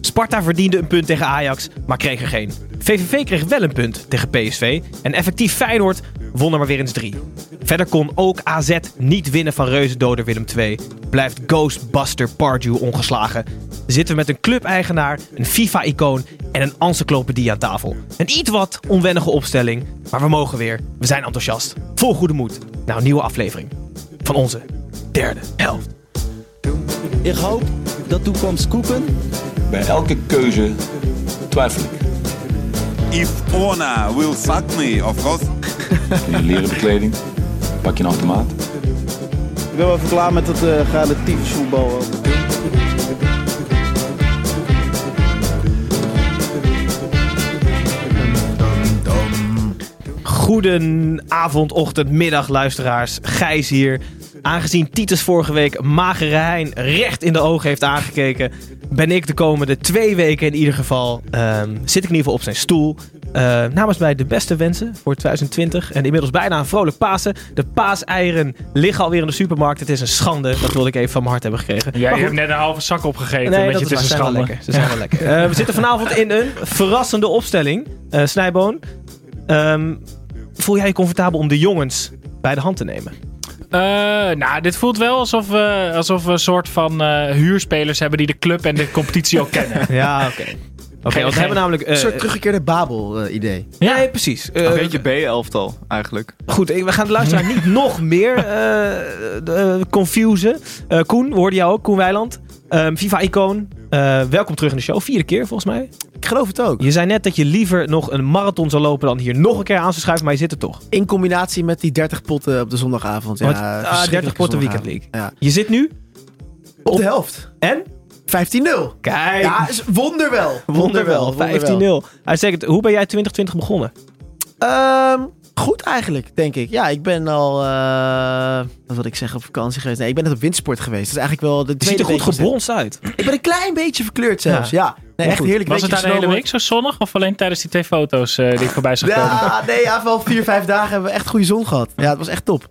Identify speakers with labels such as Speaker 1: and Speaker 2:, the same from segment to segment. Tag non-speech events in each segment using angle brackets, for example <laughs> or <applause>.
Speaker 1: Sparta verdiende een punt tegen Ajax, maar kreeg er geen. VVV kreeg wel een punt tegen PSV en effectief Feyenoord won er maar weer eens drie. Verder kon ook AZ niet winnen van reuzendoder Willem II. Blijft Ghostbuster Pardew ongeslagen. Zitten we met een clubeigenaar, een FIFA-icoon en een encyclopedie aan tafel. Een iets wat onwennige opstelling, maar we mogen weer. We zijn enthousiast. Vol goede moed. Nou, een nieuwe aflevering van onze derde helft.
Speaker 2: Ik hoop dat toekomst koeken.
Speaker 3: Bij elke keuze twijfel ik.
Speaker 4: If Ona will fuck me, of course.
Speaker 3: In je leren bekleding pak je een automaat.
Speaker 2: Ik ben wel even klaar met het uh, relatief voetbal.
Speaker 1: Goedenavond, ochtend, middag, luisteraars. Gijs hier. Aangezien Titus vorige week Magere Hein recht in de ogen heeft aangekeken, ben ik de komende twee weken in ieder geval, ehm, zit ik in ieder geval op zijn stoel. Eh, namens mij de beste wensen voor 2020 en inmiddels bijna een vrolijk Pasen. De paaseieren liggen alweer in de supermarkt. Het is een schande. Dat wilde ik even van mijn hart hebben gekregen.
Speaker 5: Ja, je
Speaker 1: goed.
Speaker 5: hebt net een halve zak opgegeten.
Speaker 1: Nee, dat
Speaker 5: je
Speaker 1: is
Speaker 5: het is een schande.
Speaker 1: lekker. Ze zijn wel lekker. <laughs> Eh, we zitten vanavond in een verrassende opstelling. Eh Snijboon, ehm, voel jij je comfortabel om de jongens bij de hand te nemen?
Speaker 5: Eh, nou, dit voelt wel alsof we, alsof we een soort van eh, huurspelers hebben die de club en de competitie al kennen. <laughs>
Speaker 1: Ja, oké. Oké, want we hebben namelijk...
Speaker 6: Een
Speaker 1: eh,
Speaker 6: soort teruggekeerde Babel-idee.
Speaker 1: ja, nee, precies. Eh,
Speaker 7: Een beetje B-elftal eigenlijk.
Speaker 1: Goed, we gaan de luisteraar niet <laughs> nog meer confusen. Eh, Koen, we hoorden jou ook, Koen Weiland. Ehm, FIFA-icoon. Eh, welkom terug in de show. Vierde keer volgens mij.
Speaker 6: Ik geloof het ook.
Speaker 1: Je zei net dat je liever nog een marathon zou lopen dan hier nog een keer aan zou schuiven, maar je zit er toch.
Speaker 6: In combinatie met die 30 potten op de zondagavond. Ja,
Speaker 1: Want- ah, 30
Speaker 6: verschrikkelijke
Speaker 1: potten Weekend. League.
Speaker 6: Ja.
Speaker 1: Je zit nu
Speaker 6: Op de helft. 15-0.
Speaker 1: en? Kijk,
Speaker 6: Ja, is wonderwel.
Speaker 1: wonderwel. 15-0. Uitstekend. Hoe ben jij 2020 begonnen?
Speaker 6: Ehm, goed eigenlijk, denk ik. Ja, ik ben al, eh, wat wil ik zeggen, op vakantie geweest. Nee, ik ben net op windsport geweest. Dat is eigenlijk wel de
Speaker 1: Je
Speaker 6: tweede
Speaker 1: ziet er goed gebronst uit.
Speaker 6: Ik ben een klein beetje verkleurd zelfs, ja. Nee, echt
Speaker 1: goed.
Speaker 6: heerlijk
Speaker 5: Was het daar de hele week zo zonnig of alleen tijdens die twee foto's eh, die ik voorbij zag komen?
Speaker 6: Ja, nee, ja, wel vier, vijf dagen hebben we echt goede zon gehad. Ja, het was echt top.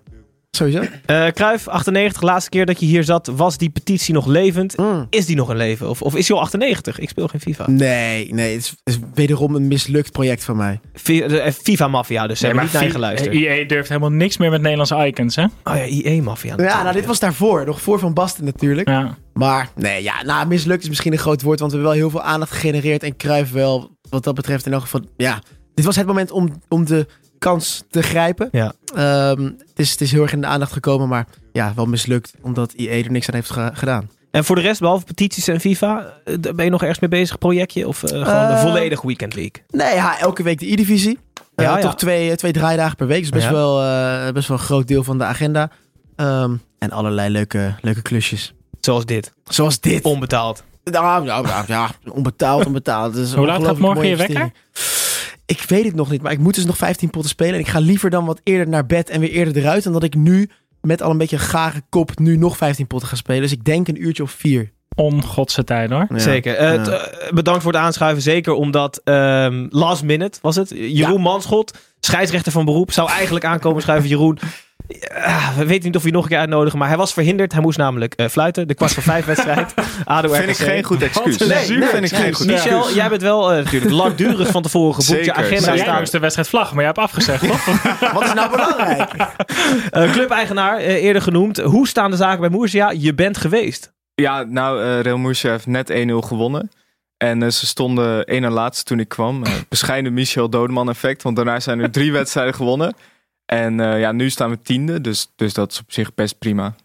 Speaker 6: Sowieso.
Speaker 1: Eh Kruif, 98, laatste keer dat je hier zat, was die petitie nog levend?
Speaker 6: Mm.
Speaker 1: Is die nog in leven? Of, of is hij al 98? Ik speel geen FIFA.
Speaker 6: Nee, nee, het is, het is wederom een mislukt project van mij.
Speaker 1: Eh, FIFA-maffia, dus ze hebben niet naar je geluisterd.
Speaker 5: EA durft helemaal niks meer met Nederlandse icons, hè?
Speaker 1: Oh ja, IE-maffia.
Speaker 6: Ja, nou, dit was daarvoor. Nog voor Van Basten natuurlijk.
Speaker 5: Ja.
Speaker 6: Maar nee, ja, nou, mislukt is misschien een groot woord, want we hebben wel heel veel aandacht gegenereerd. En Cruijff wel, wat dat betreft, in elk geval, ja. Dit was het moment om, om de kans te grijpen.
Speaker 1: Ja.
Speaker 6: Ehm, het, is, het is heel erg in de aandacht gekomen, maar ja, wel mislukt, omdat IE er niks aan heeft ge- gedaan.
Speaker 1: En voor de rest, behalve petities en FIFA, eh, ben je nog ergens mee bezig, projectje? Of eh, gewoon de
Speaker 6: Eh,
Speaker 1: volledig Weekend League?
Speaker 6: Nee, ja, elke week de E-divisie.
Speaker 1: Ja, ja.
Speaker 6: Toch twee, twee draaidagen per week. Dus best,
Speaker 1: Ja.
Speaker 6: wel, best wel een groot deel van de agenda. Ehm, en allerlei leuke, leuke klusjes.
Speaker 1: Zoals dit.
Speaker 6: Zoals dit.
Speaker 1: Onbetaald.
Speaker 6: Nou, nou, nou, ja, onbetaald, onbetaald. Is
Speaker 5: Hoe laat gaat morgen je wekker?
Speaker 6: Ik weet het nog niet, maar ik moet dus nog 15 potten spelen. En ik ga liever dan wat eerder naar bed en weer eerder eruit. Dan dat ik nu met al een beetje een gare kop nu nog 15 potten ga spelen. Dus ik denk een uurtje of vier.
Speaker 5: Ongodse tijd, hoor.
Speaker 6: Ja.
Speaker 1: Zeker. Eh,
Speaker 6: Ja.
Speaker 1: t- eh, bedankt voor het aanschuiven. Zeker omdat ehm, last minute was het. Jeroen Manschot, scheidsrechter van beroep, zou eigenlijk aankomen schuiven. Jeroen, ja, we weten niet of we je nog een keer uitnodigen, maar hij was verhinderd. Hij moest namelijk eh, fluiten. De kwart voor vijf <laughs> wedstrijd. ADO
Speaker 7: Vind ik geen goed excuus. Nee, vind ik geen goed
Speaker 1: Michel,
Speaker 7: excuus.
Speaker 1: jij bent wel eh, natuurlijk langdurig van tevoren geboekt. je agenda
Speaker 5: jij
Speaker 1: staat.
Speaker 5: moest de wedstrijd vlaggen, maar jij hebt afgezegd, toch? <laughs>
Speaker 6: Wat is nou belangrijk? <laughs>
Speaker 1: Eh, clubeigenaar, eerder genoemd. Hoe staan de zaken bij Moersia? Je bent geweest.
Speaker 7: Ja, nou, eh Real Murcia heeft net 1-0 gewonnen. En ze stonden één en laatste toen ik kwam. Bescheiden Michel Dodeman effect, want daarna zijn er drie wedstrijden gewonnen. En eh, ja, nu staan we tiende, dus, dus dat is op zich best prima.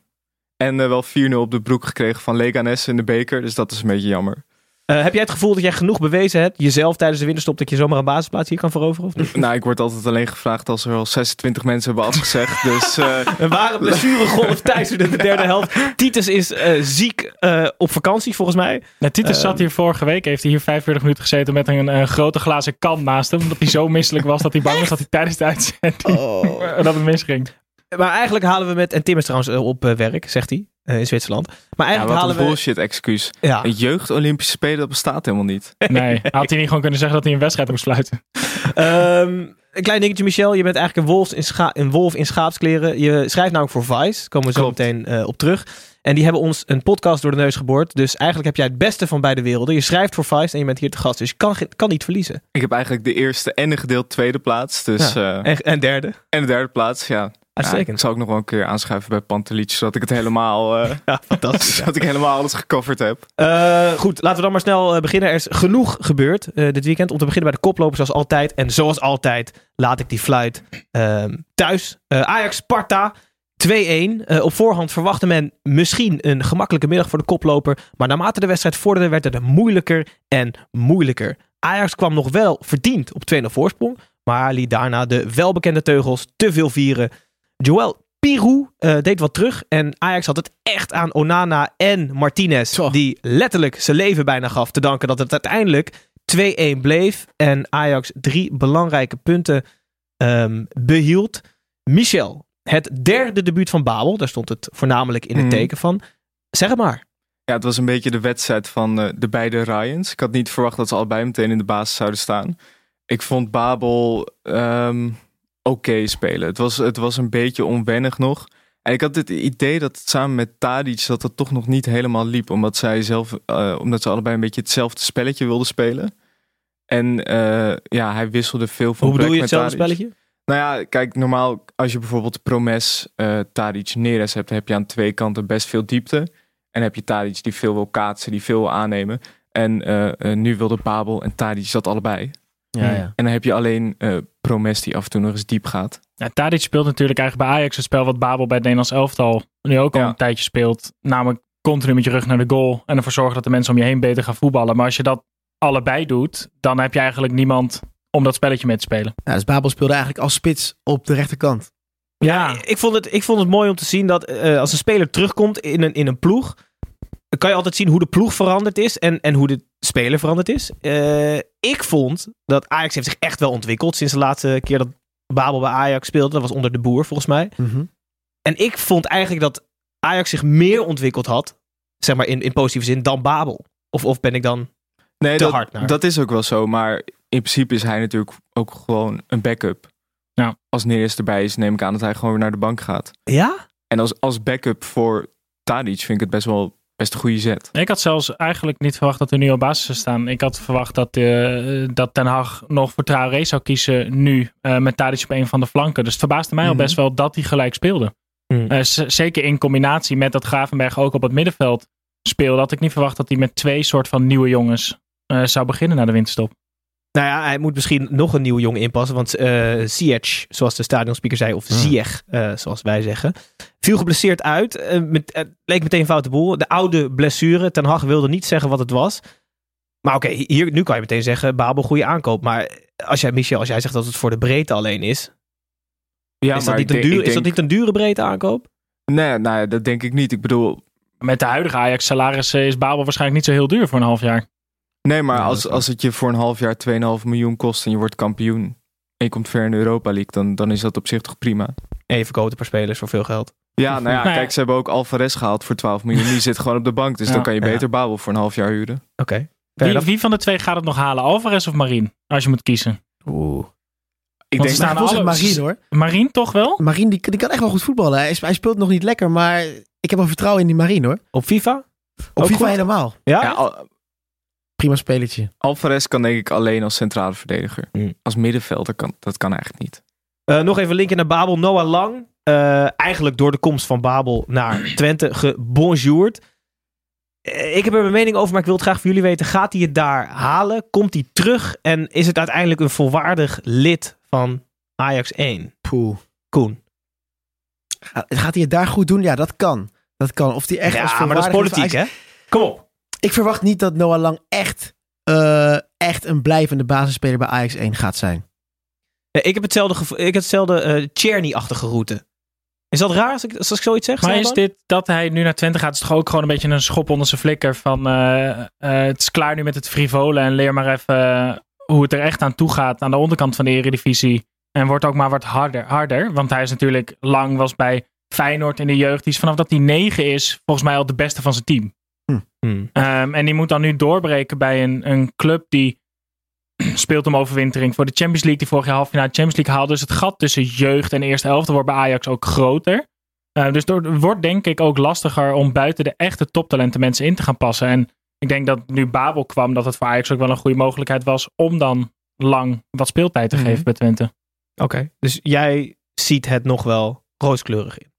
Speaker 7: En eh, wel 4-0 op de broek gekregen van Leganes in de beker, dus dat is een beetje jammer.
Speaker 1: Eh, heb jij het gevoel dat jij genoeg bewezen hebt, jezelf tijdens de winterstop, dat je zomaar een basisplaats hier kan veroveren? Of niet? <laughs>
Speaker 7: Nou, ik word altijd alleen gevraagd als er al 26 mensen hebben afgezegd. <laughs> dus eh,
Speaker 1: Een ware blessuregolf tijdens de derde helft. Titus is eh, ziek eh, op vakantie, volgens mij.
Speaker 5: Nou, Titus
Speaker 1: Eh,
Speaker 5: zat hier vorige week, heeft hij hier 45 minuten gezeten met een grote glazen kan naast hem. Omdat hij zo misselijk was dat hij bang was dat hij tijdens de uitzending <laughs> dat het misging.
Speaker 1: Maar eigenlijk halen we met, en Tim is trouwens eh, op eh, werk, zegt hij, eh, in Zwitserland. Maar
Speaker 7: ja,
Speaker 1: eigenlijk
Speaker 7: wat
Speaker 1: halen
Speaker 7: een
Speaker 1: we...
Speaker 7: bullshit excuus.
Speaker 1: Ja.
Speaker 7: Een jeugd-Olympische Spelen, dat bestaat helemaal niet. <laughs>
Speaker 5: Nee, had hij niet gewoon kunnen zeggen dat hij een wedstrijd moest sluiten. <laughs>
Speaker 1: Ehm, een klein dingetje, Michel. Je bent eigenlijk een wolf in, scha- een wolf in schaapskleren. Je schrijft namelijk voor Vice. Daar komen we zo
Speaker 7: Klopt.
Speaker 1: meteen eh, op terug. En die hebben ons een podcast door de neus geboord. Dus eigenlijk heb jij het beste van beide werelden. Je schrijft voor Vice en je bent hier te gast. Dus je kan, kan niet verliezen.
Speaker 7: Ik heb eigenlijk de eerste en de gedeeld tweede plaats. Dus,
Speaker 1: Ja.
Speaker 7: eh,
Speaker 1: En, en derde.
Speaker 7: en de derde plaats, ja. Ja,
Speaker 1: Uitstekend.
Speaker 7: ik zal ook nog wel een keer aanschuiven bij Pantelic, zodat ik het helemaal, eh, <laughs>
Speaker 1: Ja, fantastisch. <laughs>
Speaker 7: zodat ik helemaal alles gecoverd heb.
Speaker 1: Eh, goed, laten we dan maar snel eh, beginnen. Er is genoeg gebeurd dit weekend. Om te beginnen bij de koploper zoals altijd. En zoals altijd laat ik die fluit ehm, thuis. Ajax Sparta 2-1. Eh, op voorhand verwachtte men misschien een gemakkelijke middag voor de koploper. Maar naarmate de wedstrijd vorderde werd het moeilijker en moeilijker. Ajax kwam nog wel verdiend op 2-0 voorsprong. Maar liet daarna de welbekende teugels te veel vieren. Joël Pirou eh, deed wat terug. En Ajax had het echt aan Onana en Martinez.
Speaker 6: Zo.
Speaker 1: Die letterlijk zijn leven bijna gaf. Te danken dat het uiteindelijk 2-1 bleef. En Ajax drie belangrijke punten ehm, behield. Michel, het derde debuut van Babel. Daar stond het voornamelijk in het
Speaker 7: Mhm.
Speaker 1: teken van. Zeg het maar.
Speaker 7: Ja, het was een beetje de wedstrijd van eh, de beide Ryans. Ik had niet verwacht dat ze allebei meteen in de basis zouden staan. Ik vond Babel ehm, oké spelen. Het was, het was een beetje onwennig nog. En ik had het idee dat het samen met Tadic dat het toch nog niet helemaal liep. Omdat, zij zelf, eh, omdat ze allebei een beetje hetzelfde spelletje wilden spelen. En eh, ja, hij wisselde veel van
Speaker 1: Hoe bedoel je hetzelfde
Speaker 7: Tadic.
Speaker 1: spelletje?
Speaker 7: Nou ja, kijk, normaal als je bijvoorbeeld Promes, eh Tadic, Neres hebt, heb je aan twee kanten best veel diepte. En heb je Tadic die veel wil kaatsen, die veel wil aannemen. En nu wilde Babel en Tadic dat allebei.
Speaker 1: Ja, ja.
Speaker 7: En dan heb je alleen eh, Promes die af en toe nog eens diep gaat.
Speaker 5: Ja, Tadic speelt natuurlijk eigenlijk bij Ajax het spel wat Babel bij het Nederlands elftal nu ook al
Speaker 7: Ja.
Speaker 5: een tijdje speelt. Namelijk continu met je rug naar de goal en ervoor zorgen dat de mensen om je heen beter gaan voetballen. Maar als je dat allebei doet, dan heb je eigenlijk niemand om dat spelletje mee te spelen.
Speaker 6: Ja, dus Babel speelde eigenlijk als spits op de rechterkant.
Speaker 5: Ja,
Speaker 1: Ik vond, het, ik vond het mooi om te zien dat eh, als een speler terugkomt in een, in een ploeg, dan kan je altijd zien hoe de ploeg veranderd is en, en hoe de speler veranderd is. Eh, ik vond dat Ajax heeft zich echt wel ontwikkeld sinds de laatste keer dat Babel bij Ajax speelde. Dat was onder de boer volgens mij. En ik vond eigenlijk dat Ajax zich meer ontwikkeld had, zeg maar in, in positieve zin, dan Babel. Of, of ben ik dan...
Speaker 7: Nee,
Speaker 1: Te
Speaker 7: dat,
Speaker 1: hard naar.
Speaker 7: dat is ook wel zo. Maar in principe is hij natuurlijk ook gewoon een backup.
Speaker 5: Ja.
Speaker 7: Als Neres erbij is, neem ik aan dat hij gewoon weer naar de bank gaat.
Speaker 1: Ja?
Speaker 7: En als, als backup voor Tadic vind ik het best wel best een goede zet.
Speaker 5: ik had zelfs eigenlijk niet verwacht dat er nu op basis zou staan. Ik had verwacht dat, eh, dat Ten Hag nog voor Traoré zou kiezen nu eh, met Tadic op een van de flanken. Dus het verbaasde mij al
Speaker 6: Mhm.
Speaker 5: best wel dat hij gelijk speelde.
Speaker 1: Mhm.
Speaker 5: Eh, zeker in combinatie met dat Gravenberg ook op het middenveld speelde. Had ik niet verwacht dat hij met twee soort van nieuwe jongens eh, zou beginnen na de winterstop.
Speaker 1: Nou ja, hij moet misschien nog een nieuwe jongen inpassen. Want eh Ziyech, zoals de stadionspeaker zei, of Ziyech, eh, zoals wij zeggen, viel geblesseerd uit. Eh, met, leek meteen een foute boel. De oude blessure. Ten Hag wilde niet zeggen wat het was. Maar oké, hier, nu kan je meteen zeggen, Babel, goede aankoop. Maar als jij, Michel, als jij zegt dat het voor de breedte alleen is,
Speaker 7: Ja,
Speaker 1: is, dat niet een duur, is dat niet een dure breedte aankoop?
Speaker 7: Nee, nou ja, dat denk ik niet. Ik bedoel,
Speaker 5: Met de huidige Ajax salaris eh, is Babel waarschijnlijk niet zo heel duur voor een half jaar.
Speaker 7: Nee, maar
Speaker 1: Ja,
Speaker 7: als, als het je voor een half jaar 2,5 miljoen kost en je wordt kampioen en je komt ver in de Europa League, dan, dan is dat op zich toch prima.
Speaker 1: En je verkoopt een paar spelers voor veel geld.
Speaker 7: Ja, nou ja, <laughs>
Speaker 5: Nou ja.
Speaker 7: kijk, ze hebben ook Alvarez gehaald voor 12 miljoen. Die zit gewoon op de bank, dus
Speaker 5: Ja.
Speaker 7: dan kan je
Speaker 1: Ja.
Speaker 7: beter Babel voor een half jaar huren.
Speaker 1: Oké.
Speaker 5: Wie, wie van de twee gaat het nog halen? Alvarez of Marien? Als je moet kiezen.
Speaker 1: Oeh.
Speaker 7: Ik
Speaker 5: Want
Speaker 7: denk,
Speaker 5: ze staan alle-
Speaker 6: Marien hoor.
Speaker 5: Marien toch wel?
Speaker 6: Marien die, die kan echt wel goed voetballen. Hij, hij speelt nog niet lekker, maar ik heb wel vertrouwen in die Marien hoor.
Speaker 1: Op FIFA?
Speaker 6: Op
Speaker 1: Ook
Speaker 6: FIFA
Speaker 1: goed?
Speaker 6: helemaal.
Speaker 1: Ja?
Speaker 7: ja, Al-
Speaker 6: Prima spelletje.
Speaker 7: Alvarez kan denk ik alleen als centrale verdediger.
Speaker 1: Hmm.
Speaker 7: Als middenvelder kan dat kan eigenlijk niet.
Speaker 1: Eh, nog even linken naar Babel. Noah Lang. eh, eigenlijk door de komst van Babel naar Twente gebonjourd. Eh, ik heb er mijn mening over, maar ik wil het graag van jullie weten. Gaat hij het daar halen? Komt hij terug? En is het uiteindelijk een volwaardig lid van Ajax 1?
Speaker 6: Poeh.
Speaker 1: Koen.
Speaker 6: Gaat, hij het daar goed doen? Ja, dat kan. Dat kan. Of hij echt als
Speaker 1: ja, maar dat is politiek,
Speaker 6: Ajax-
Speaker 1: hè? Kom op.
Speaker 6: Ik verwacht niet dat Noah Lang echt, eh, echt een blijvende basisspeler bij Ajax 1 gaat zijn.
Speaker 1: Ja, ik heb hetzelfde, gevo- ik heb hetzelfde eh Cherny-achtige route. Is dat raar als ik, als ik zoiets zeg?
Speaker 5: Maar is dit dat hij nu naar Twente gaat, is toch ook gewoon een beetje een schop onder zijn flikker van eh, het is klaar nu met het frivolen en leer maar even hoe het er echt aan toe gaat aan de onderkant van de eredivisie. En wordt ook maar wat harder, harder. Want hij is natuurlijk lang was bij Feyenoord in de jeugd. Die is vanaf dat hij negen is volgens mij al de beste van zijn team.
Speaker 1: Hmm.
Speaker 5: Ehm, en die moet dan nu doorbreken bij een, een club die <clears throat> speelt om overwintering voor de Champions League. Die vorig jaar half finale Champions League haalde. Dus het gat tussen jeugd en eerste elfte wordt bij Ajax ook groter. Eh, dus het wordt denk ik ook lastiger om buiten de echte toptalenten mensen in te gaan passen. En ik denk dat nu Babel kwam, dat het voor Ajax ook wel een goede mogelijkheid was om dan lang wat speeltijd te
Speaker 1: Mhm.
Speaker 5: geven bij Twente.
Speaker 1: Oké, dus jij ziet het nog wel rooskleurig in.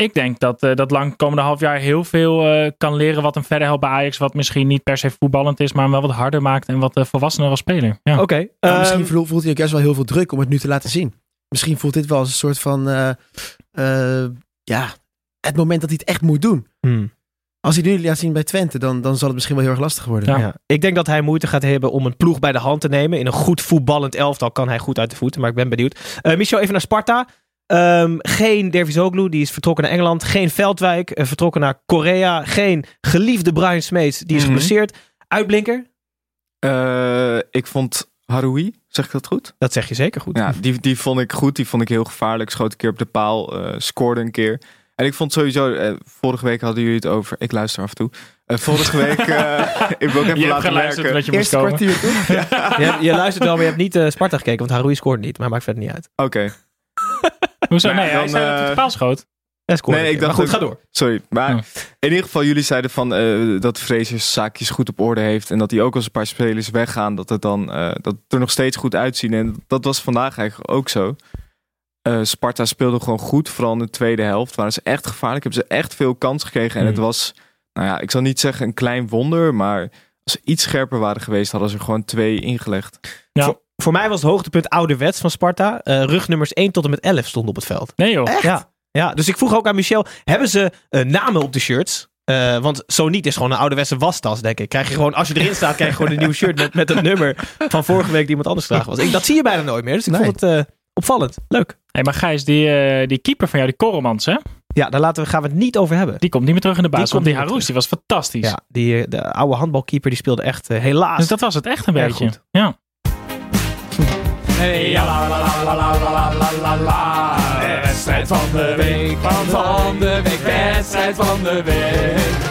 Speaker 5: Ik denk dat, eh, dat lang komende half jaar heel veel eh, kan leren wat hem verder helpt bij Ajax. Wat misschien niet per se voetballend is, maar hem wel wat harder maakt en wat eh, volwassener als speler. Ja.
Speaker 1: Oké.
Speaker 6: Nou,
Speaker 1: ehm,
Speaker 6: misschien voelt, voelt hij ook juist wel heel veel druk om het nu te laten zien. Misschien voelt dit wel als een soort van, eh, eh, ja, het moment dat hij het echt moet doen.
Speaker 1: hmm.
Speaker 6: Als hij het nu laat zien bij Twente, dan, dan zal het misschien wel heel erg lastig worden.
Speaker 5: Ja.
Speaker 1: Ja. Ik denk dat hij moeite gaat hebben om een ploeg bij de hand te nemen. In een goed voetballend elftal kan hij goed uit de voeten, maar ik ben benieuwd. Eh Michel, even naar Sparta. Ehm, geen Dervisoglu, die is vertrokken naar Engeland. Geen Veldwijk, eh, vertrokken naar Korea. Geen geliefde Brian Smeets, die is
Speaker 7: Mhm.
Speaker 1: geblesseerd. Uitblinker,
Speaker 7: Eh, ik vond Haroui, zeg ik dat goed?
Speaker 1: dat zeg je zeker goed.
Speaker 7: Ja, die, die vond ik goed. Die vond ik heel gevaarlijk. Schoot een keer op de paal, eh, scoorde een keer. En ik vond sowieso, eh, vorige week hadden jullie het over. Ik luister af en toe. Eh, vorige <laughs> week, eh, ik wil ook even
Speaker 5: Je
Speaker 7: laten
Speaker 5: geluisterd
Speaker 7: merken.
Speaker 5: dat je
Speaker 6: Eerste kwartier <laughs> toch?
Speaker 1: Je, je luistert wel, maar je hebt niet eh, Sparta gekeken, want Haroui scoort niet. Maar maakt verder niet uit.
Speaker 7: Oké, <laughs>
Speaker 5: Hoezo?
Speaker 7: Nou,
Speaker 5: Nee, hij
Speaker 7: dan,
Speaker 5: zei dat hij
Speaker 7: eh,
Speaker 5: paal schoot.
Speaker 1: Hij
Speaker 7: Nee,
Speaker 1: een
Speaker 7: ik dacht
Speaker 1: maar goed, ga door.
Speaker 7: sorry. Maar in ieder geval, jullie zeiden van eh, dat Vreesjes zaakjes goed op orde heeft. En dat hij ook als een paar spelers weggaan, dat het dan eh, dat het er nog steeds goed uitzien. En dat was vandaag eigenlijk ook zo. Sparta speelde gewoon goed, vooral in de tweede helft. Waren ze echt gevaarlijk, hebben ze echt veel kans gekregen. En het
Speaker 1: Hmm.
Speaker 7: was, nou ja, ik zal niet zeggen een klein wonder, maar als ze iets scherper waren geweest, hadden ze er gewoon twee ingelegd.
Speaker 5: Ja.
Speaker 1: Voor, voor mij was het hoogtepunt ouderwets van Sparta. Eh rugnummers 1 tot en met 11 stonden op het veld.
Speaker 5: Nee joh.
Speaker 1: Ja, ja, dus ik vroeg ook aan Michel, hebben ze eh, namen op de shirts? Eh, want zo niet is gewoon een ouderwetse wastas, denk ik. Krijg je gewoon, als je erin staat, krijg je gewoon een nieuw shirt met, met het nummer van vorige week die iemand anders dragen was. Ik, dat zie je bijna nooit meer, dus ik
Speaker 6: Nee.
Speaker 1: vond het eh, opvallend. Leuk.
Speaker 5: Hey, maar Gijs, die, eh, die keeper van jou, die Korrelmans, hè?
Speaker 1: Ja, daar laten we, gaan we het niet over hebben.
Speaker 5: die komt niet meer terug in de basis.
Speaker 1: komt
Speaker 5: Want die Harous, die was fantastisch.
Speaker 1: Ja, die, de oude handbalkeeper die speelde echt helaas.
Speaker 5: Dus dat was het echt een beetje.
Speaker 1: goed.
Speaker 5: Ja.
Speaker 8: Hey, ja, la, la, la, la, la, la, la, la, la. Wedstrijd van de week, van, van de week, wedstrijd van de week.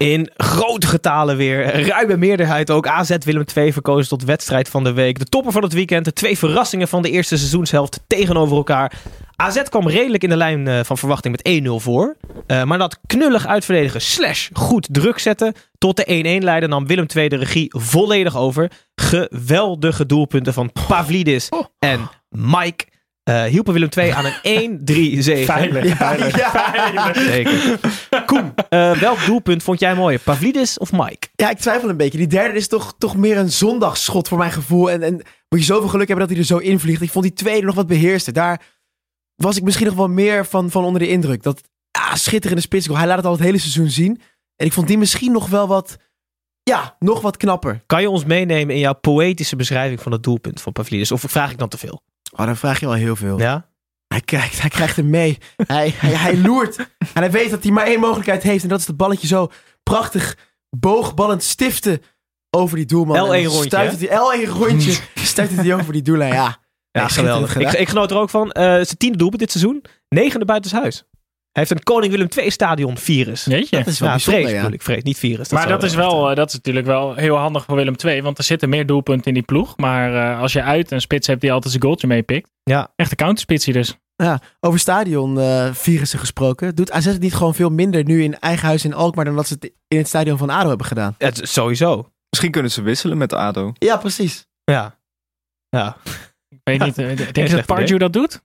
Speaker 1: In grote getalen weer. Ruime meerderheid ook. AZ Willem II verkozen tot wedstrijd van de week. De topper van het weekend. De twee verrassingen van de eerste seizoenshelft tegenover elkaar. AZ kwam redelijk in de lijn eh, van verwachting met 1-0 voor. Eh, maar dat knullig uitverdedigen slash goed druk zetten tot de 1-1 leiden nam Willem II de regie volledig over. Geweldige doelpunten van Pavlidis en Mike. Eh hielpen Willem II aan een <laughs> 1-3 zege.
Speaker 5: Veilig. veilig.
Speaker 1: Zeker. Koen, eh, welk doelpunt vond jij mooier? Pavlidis of Mike?
Speaker 6: Ja, ik twijfel een beetje. Die derde is toch, toch meer een zondagsschot voor mijn gevoel. En, en moet je zoveel geluk hebben dat hij er zo invliegt. Ik vond die tweede nog wat beheerster. Daar was ik misschien nog wel meer van, van onder de indruk. Dat ah, schitterende spitsgoal. Hij laat het al het hele seizoen zien. En ik vond die misschien nog wel wat, ja, nog wat knapper.
Speaker 1: Kan je ons meenemen in jouw poëtische beschrijving van het doelpunt van Pavlidis? Of vraag ik dan te veel?
Speaker 6: Oh, dan vraag je wel heel veel.
Speaker 1: Ja?
Speaker 6: Hij krijgt, hij krijgt hem mee. Hij, hij, hij loert. En hij weet dat hij maar één mogelijkheid heeft. En dat is het balletje zo prachtig boogballend stiften over die doelman.
Speaker 1: L1
Speaker 6: En dan
Speaker 1: rondje,
Speaker 6: hij, L1 rondje. hij over die doellijn. Ja,
Speaker 1: Ja,
Speaker 6: Nee,
Speaker 1: geweldig. Ik, ik genoot er ook van. eh zijn tiende doelpunt dit seizoen. Negende buitenshuis. Hij heeft een Koning Willem II stadion virus.
Speaker 6: Dat is wel
Speaker 1: Ja,
Speaker 6: bijzonder,
Speaker 1: vrees
Speaker 6: ja.
Speaker 1: bedoel ik. Vrees, niet virus.
Speaker 5: maar dat is, wel, eh, dat is natuurlijk wel heel handig voor Willem II. Want er zitten meer doelpunten in die ploeg. Maar eh, als je uit een spits hebt die altijd zijn goaltje meepikt.
Speaker 1: Ja.
Speaker 5: Echt een counterspitsie dus.
Speaker 6: Ja, over stadion eh, virussen gesproken. Doet AZ het niet gewoon veel minder nu in eigen huis in Alkmaar... dan dat ze het in het stadion van ADO hebben gedaan?
Speaker 1: Het, sowieso.
Speaker 7: Misschien kunnen ze wisselen met ADO.
Speaker 6: Ja, precies.
Speaker 1: Ja. Ja.
Speaker 5: Ik weet niet, denk je dat Pardew dat doet?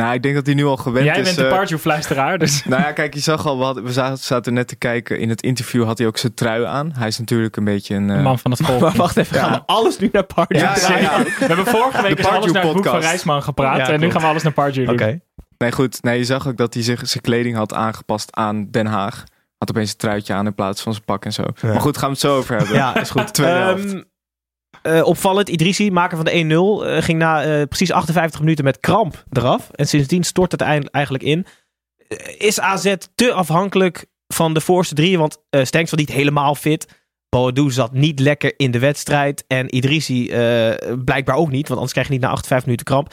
Speaker 7: Nou, ik denk dat hij nu al gewend
Speaker 5: Jij
Speaker 7: is.
Speaker 5: bent de
Speaker 7: eh,
Speaker 5: Pardew-fluisteraar. Dus. <laughs>
Speaker 7: Nou ja, kijk, je zag al, we, hadden- we zaten, net te kijken. In het interview had hij ook zijn trui aan. Hij is natuurlijk een beetje een... eh,
Speaker 5: Man van het volk.
Speaker 1: Maar <laughs> wacht even. Gaan we alles nu naar Pardew
Speaker 7: Ja, ja.
Speaker 5: We hebben vorige week dus alles naar het boek van. Rijsman gepraat.
Speaker 1: Ja,
Speaker 5: en nu gaan we alles naar Pardew doen.
Speaker 1: Oké.
Speaker 7: Nee, goed. Nee, je zag ook dat hij zich, zijn kleding had aangepast aan Den Haag. Had opeens een truitje aan in plaats van zijn pak en zo.
Speaker 1: Ja.
Speaker 7: Maar goed, gaan we het zo over hebben.
Speaker 1: Ja, is goed.
Speaker 7: Tweede helft.
Speaker 1: Eh, opvallend, Idrissi, maker van de 1-0, eh, ging na eh, precies 58 minuten met kramp eraf. En sindsdien stort het eigenlijk in. Is AZ te afhankelijk van de voorste drie? Want uh, Stenks was niet helemaal fit. Boadu zat niet lekker in de wedstrijd. En Idrissi eh, blijkbaar ook niet, want anders krijg je niet na 58 minuten kramp.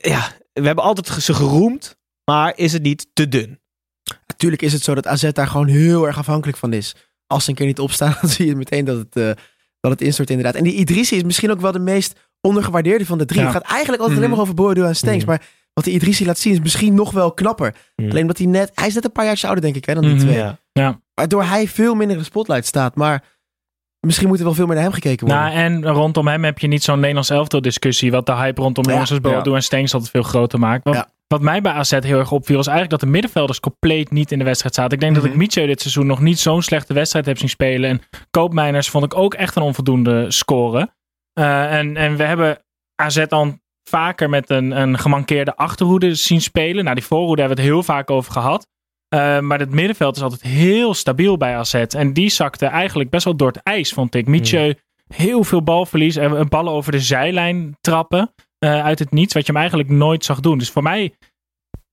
Speaker 1: Ja, we hebben altijd ze geroemd, maar is het niet te dun?
Speaker 6: Natuurlijk is het zo dat AZ daar gewoon heel erg afhankelijk van is. Als ze een keer niet opstaan, <laughs> dan zie je meteen dat het, dat het instort inderdaad. En die Idrissi is misschien ook wel de meest ondergewaardeerde van de drie.
Speaker 5: Ja.
Speaker 6: Het gaat eigenlijk altijd alleen
Speaker 7: Mhm.
Speaker 6: maar over Boadu en Stenks.
Speaker 1: Mhm.
Speaker 6: Maar wat die Idrissi laat zien is misschien nog wel knapper.
Speaker 1: Mhm.
Speaker 6: Alleen omdat hij net... Hij is net een paar jaar ouder denk ik hè, dan die twee.
Speaker 1: Ja.
Speaker 6: Waardoor hij veel minder in de spotlight staat. Maar misschien moet er wel veel meer naar hem gekeken worden.
Speaker 5: Nou, en rondom hem heb je niet zo'n Nederlands elftal discussie. Wat de hype rondom
Speaker 6: Ja.
Speaker 5: jongens als Boadu
Speaker 7: Ja.
Speaker 5: en Stengs altijd veel groter maakt.
Speaker 6: Ja.
Speaker 5: Wat mij bij AZ heel erg opviel, was eigenlijk dat de middenvelders compleet niet in de wedstrijd zaten. Ik denk dat ik
Speaker 6: Mhm.
Speaker 5: Mietje dit seizoen nog niet zo'n slechte wedstrijd heb zien spelen. En Koopmeiners vond ik ook echt een onvoldoende scoren. Eh, en, en we hebben AZ dan vaker met een, een gemankeerde achterhoede zien spelen. Nou, die voorhoede hebben we het heel vaak over gehad. Eh, maar het middenveld is altijd heel stabiel bij AZ. En die zakte eigenlijk best wel door het ijs, vond ik. Mietje, heel veel balverlies. En ballen over de zijlijn trappen eh, uit het niets. Wat je hem eigenlijk nooit zag doen. Dus voor mij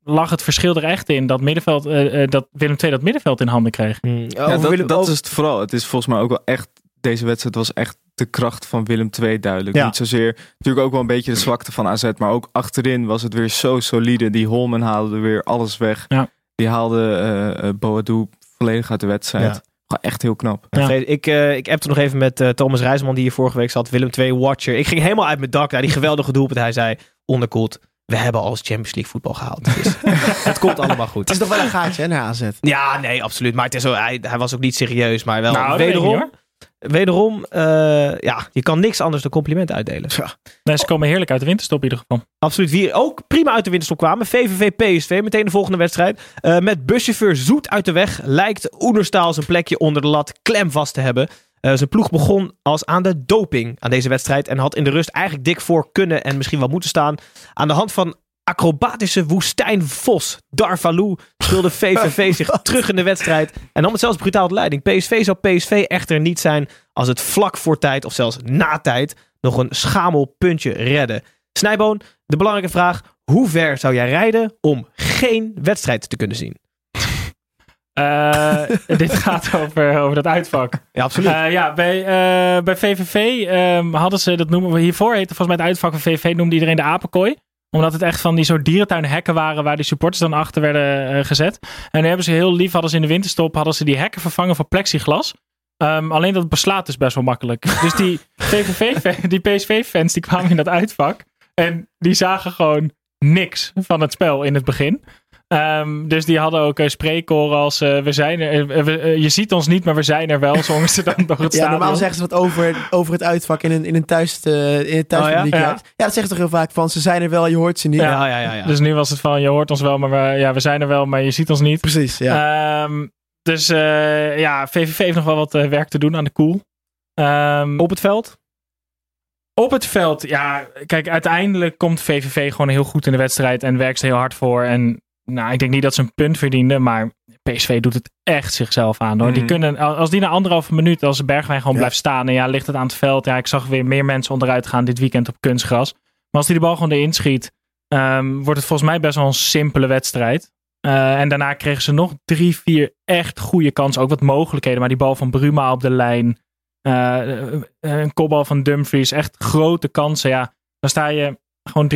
Speaker 5: lag het verschil er echt in dat, middenveld, eh, eh, dat Willem II dat middenveld in handen kreeg.
Speaker 7: Ja,
Speaker 1: Over
Speaker 7: dat,
Speaker 1: Willem-
Speaker 7: dat
Speaker 1: over-
Speaker 7: is het vooral. Het is volgens mij ook wel echt. Deze wedstrijd was echt de kracht van Willem II duidelijk.
Speaker 1: Ja.
Speaker 7: Niet zozeer. Natuurlijk ook wel een beetje de zwakte van AZ. Maar ook achterin was het weer zo solide. Die Holmen haalde weer alles weg.
Speaker 5: Ja.
Speaker 7: Die haalde eh eh, Boadu volledig uit de wedstrijd. Echt heel knap.
Speaker 5: Ja.
Speaker 1: Ik, eh ik appte nog even met eh, Thomas Rijsman, die hier vorige week zat. Willem II Watcher. Ik ging helemaal uit mijn dak naar die geweldige doelpunt. Hij zei, onderkoeld, we hebben al eens Champions League voetbal gehaald. Dus <laughs> het komt allemaal
Speaker 6: Het
Speaker 1: goed.
Speaker 6: is nog wel een gaatje hè, naar AZ.
Speaker 1: Ja, nee, absoluut. Maar het is zo, hij, hij was ook niet serieus. Maar wel,
Speaker 5: Nou,
Speaker 1: wederom,
Speaker 5: niet,
Speaker 1: wederom eh, ja, je kan niks anders dan complimenten uitdelen.
Speaker 5: Nee, ze komen heerlijk uit de winterstop in ieder geval.
Speaker 1: Absoluut. Wie ook prima uit de winterstop kwamen. VVV PSV, meteen de volgende wedstrijd. Eh, met buschauffeur Zoet uit de weg lijkt Oenerstaal zijn plekje onder de lat klem vast te hebben. Eh, zijn ploeg begon als aan de doping aan deze wedstrijd. En had in de rust eigenlijk dik voor kunnen en misschien wel moeten staan. Aan de hand van acrobatische woestijnvos Darvalu speelde <laughs> VVV zich terug in de wedstrijd. En nam het zelfs brutaal de leiding. PSV zou PSV echter niet zijn als het vlak voor tijd of zelfs na tijd nog een schamel puntje redden. Snijboon, de belangrijke vraag. Hoe ver zou jij rijden om geen wedstrijd te kunnen zien? <laughs>
Speaker 5: Eh, dit gaat over, over dat uitvak.
Speaker 1: Ja, absoluut.
Speaker 5: Eh, ja, bij, eh, bij VVV ehm, hadden ze, dat noemen we hiervoor, heette volgens mij het uitvak van VVV, noemde iedereen de apenkooi. Omdat het echt van die soort dierentuinhekken waren waar die supporters dan achter werden eh, gezet. En nu hebben ze heel lief, hadden ze in de winterstop, hadden ze die hekken vervangen voor plexiglas. Ehm, alleen dat beslaat dus best wel makkelijk. <laughs> Dus die, die PSV-fans die kwamen in dat uitvak. En die zagen gewoon niks van het spel in het begin. Ehm, dus die hadden ook uh, spreekkoren als eh, we zijn er, eh, we- eh, je ziet ons niet, maar we zijn er wel, zongen ze dan door het
Speaker 6: Ja, normaal zeggen ze dat over, over het uitvak in een, in een, thuis, eh, in het.
Speaker 5: Oh ja?
Speaker 6: dat zeggen ze toch heel vaak van ze zijn er wel, je hoort ze niet.
Speaker 5: Ja.
Speaker 1: ja, ja, ja. ja.
Speaker 5: Dus nu was het van, je hoort ons wel, maar we, ja, we zijn er wel, maar je ziet ons niet.
Speaker 6: Precies, ja.
Speaker 5: Ehm, dus eh, ja, VVV heeft nog wel wat eh, werk te doen aan de koel. Ehm,
Speaker 1: Op het veld?
Speaker 5: Op het veld, ja, kijk, uiteindelijk komt VVV gewoon heel goed in de wedstrijd en werkt ze heel hard voor. En nou, ik denk niet dat ze een punt verdienden, maar PSV doet het echt zichzelf aan. Hoor. Die
Speaker 7: Mhm.
Speaker 5: kunnen, als die na anderhalve minuut, als Bergwijn gewoon
Speaker 6: Ja.
Speaker 5: blijft staan en ja, ligt het aan het veld. Ja, ik zag weer meer mensen onderuit gaan dit weekend op kunstgras. Maar als hij de bal gewoon erin schiet, ehm, wordt het volgens mij best wel een simpele wedstrijd. Eh, en daarna kregen ze nog drie, vier echt goede kansen. Ook wat mogelijkheden. Maar die bal van Bruma op de lijn. eh, eh, een kopbal van Dumfries. Echt grote kansen. Ja, dan sta je gewoon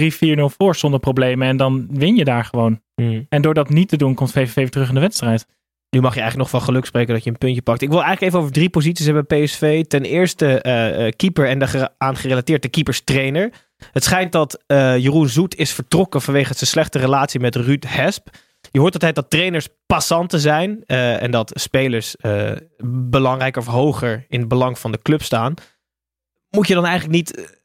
Speaker 5: 3-4-0 voor zonder problemen. En dan win je daar gewoon.
Speaker 1: Hmm.
Speaker 5: En door dat niet te doen, komt VVV terug in de wedstrijd.
Speaker 1: Nu mag je eigenlijk nog van geluk spreken dat je een puntje pakt. Ik wil eigenlijk even over drie posities hebben bij PSV. Ten eerste eh, eh, keeper en daaraan gerelateerd de keeperstrainer. Het schijnt dat eh, Jeroen Zoet is vertrokken vanwege zijn slechte relatie met Ruud Hesp. Je hoort altijd dat trainers passanten zijn en dat spelers belangrijker of hoger in het belang van de club staan. Moet je dan eigenlijk niet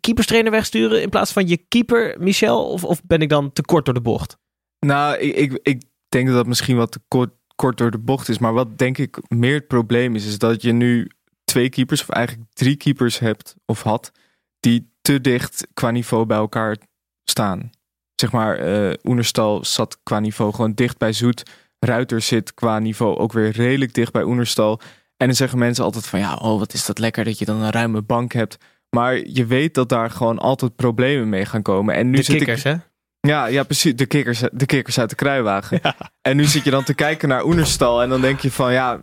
Speaker 1: keeperstrainer wegsturen in plaats van je keeper, Michel? Of, of ben ik dan te kort door de bocht?
Speaker 7: Nou, ik, ik, ik denk dat dat misschien wat te kort, kort door de bocht is. Maar wat denk ik meer het probleem is, is dat je nu twee keepers, of eigenlijk drie keepers hebt of had, die te dicht qua niveau bij elkaar staan. Zeg maar, eh Oenerstal zat qua niveau gewoon dicht bij Zoet. Ruiter zit qua niveau ook weer redelijk dicht bij Oenerstal. En dan zeggen mensen altijd van ja, oh wat is dat lekker dat je dan een ruime bank hebt. Maar je weet dat daar gewoon altijd problemen mee gaan komen. En nu
Speaker 1: De
Speaker 7: zit
Speaker 1: kikkers,
Speaker 7: ik,
Speaker 1: hè?
Speaker 7: Ja, ja, precies. De kikkers, de kikkers uit de kruiwagen. <laughs> En nu zit je dan te kijken naar Oenerstal. En dan denk je van ja,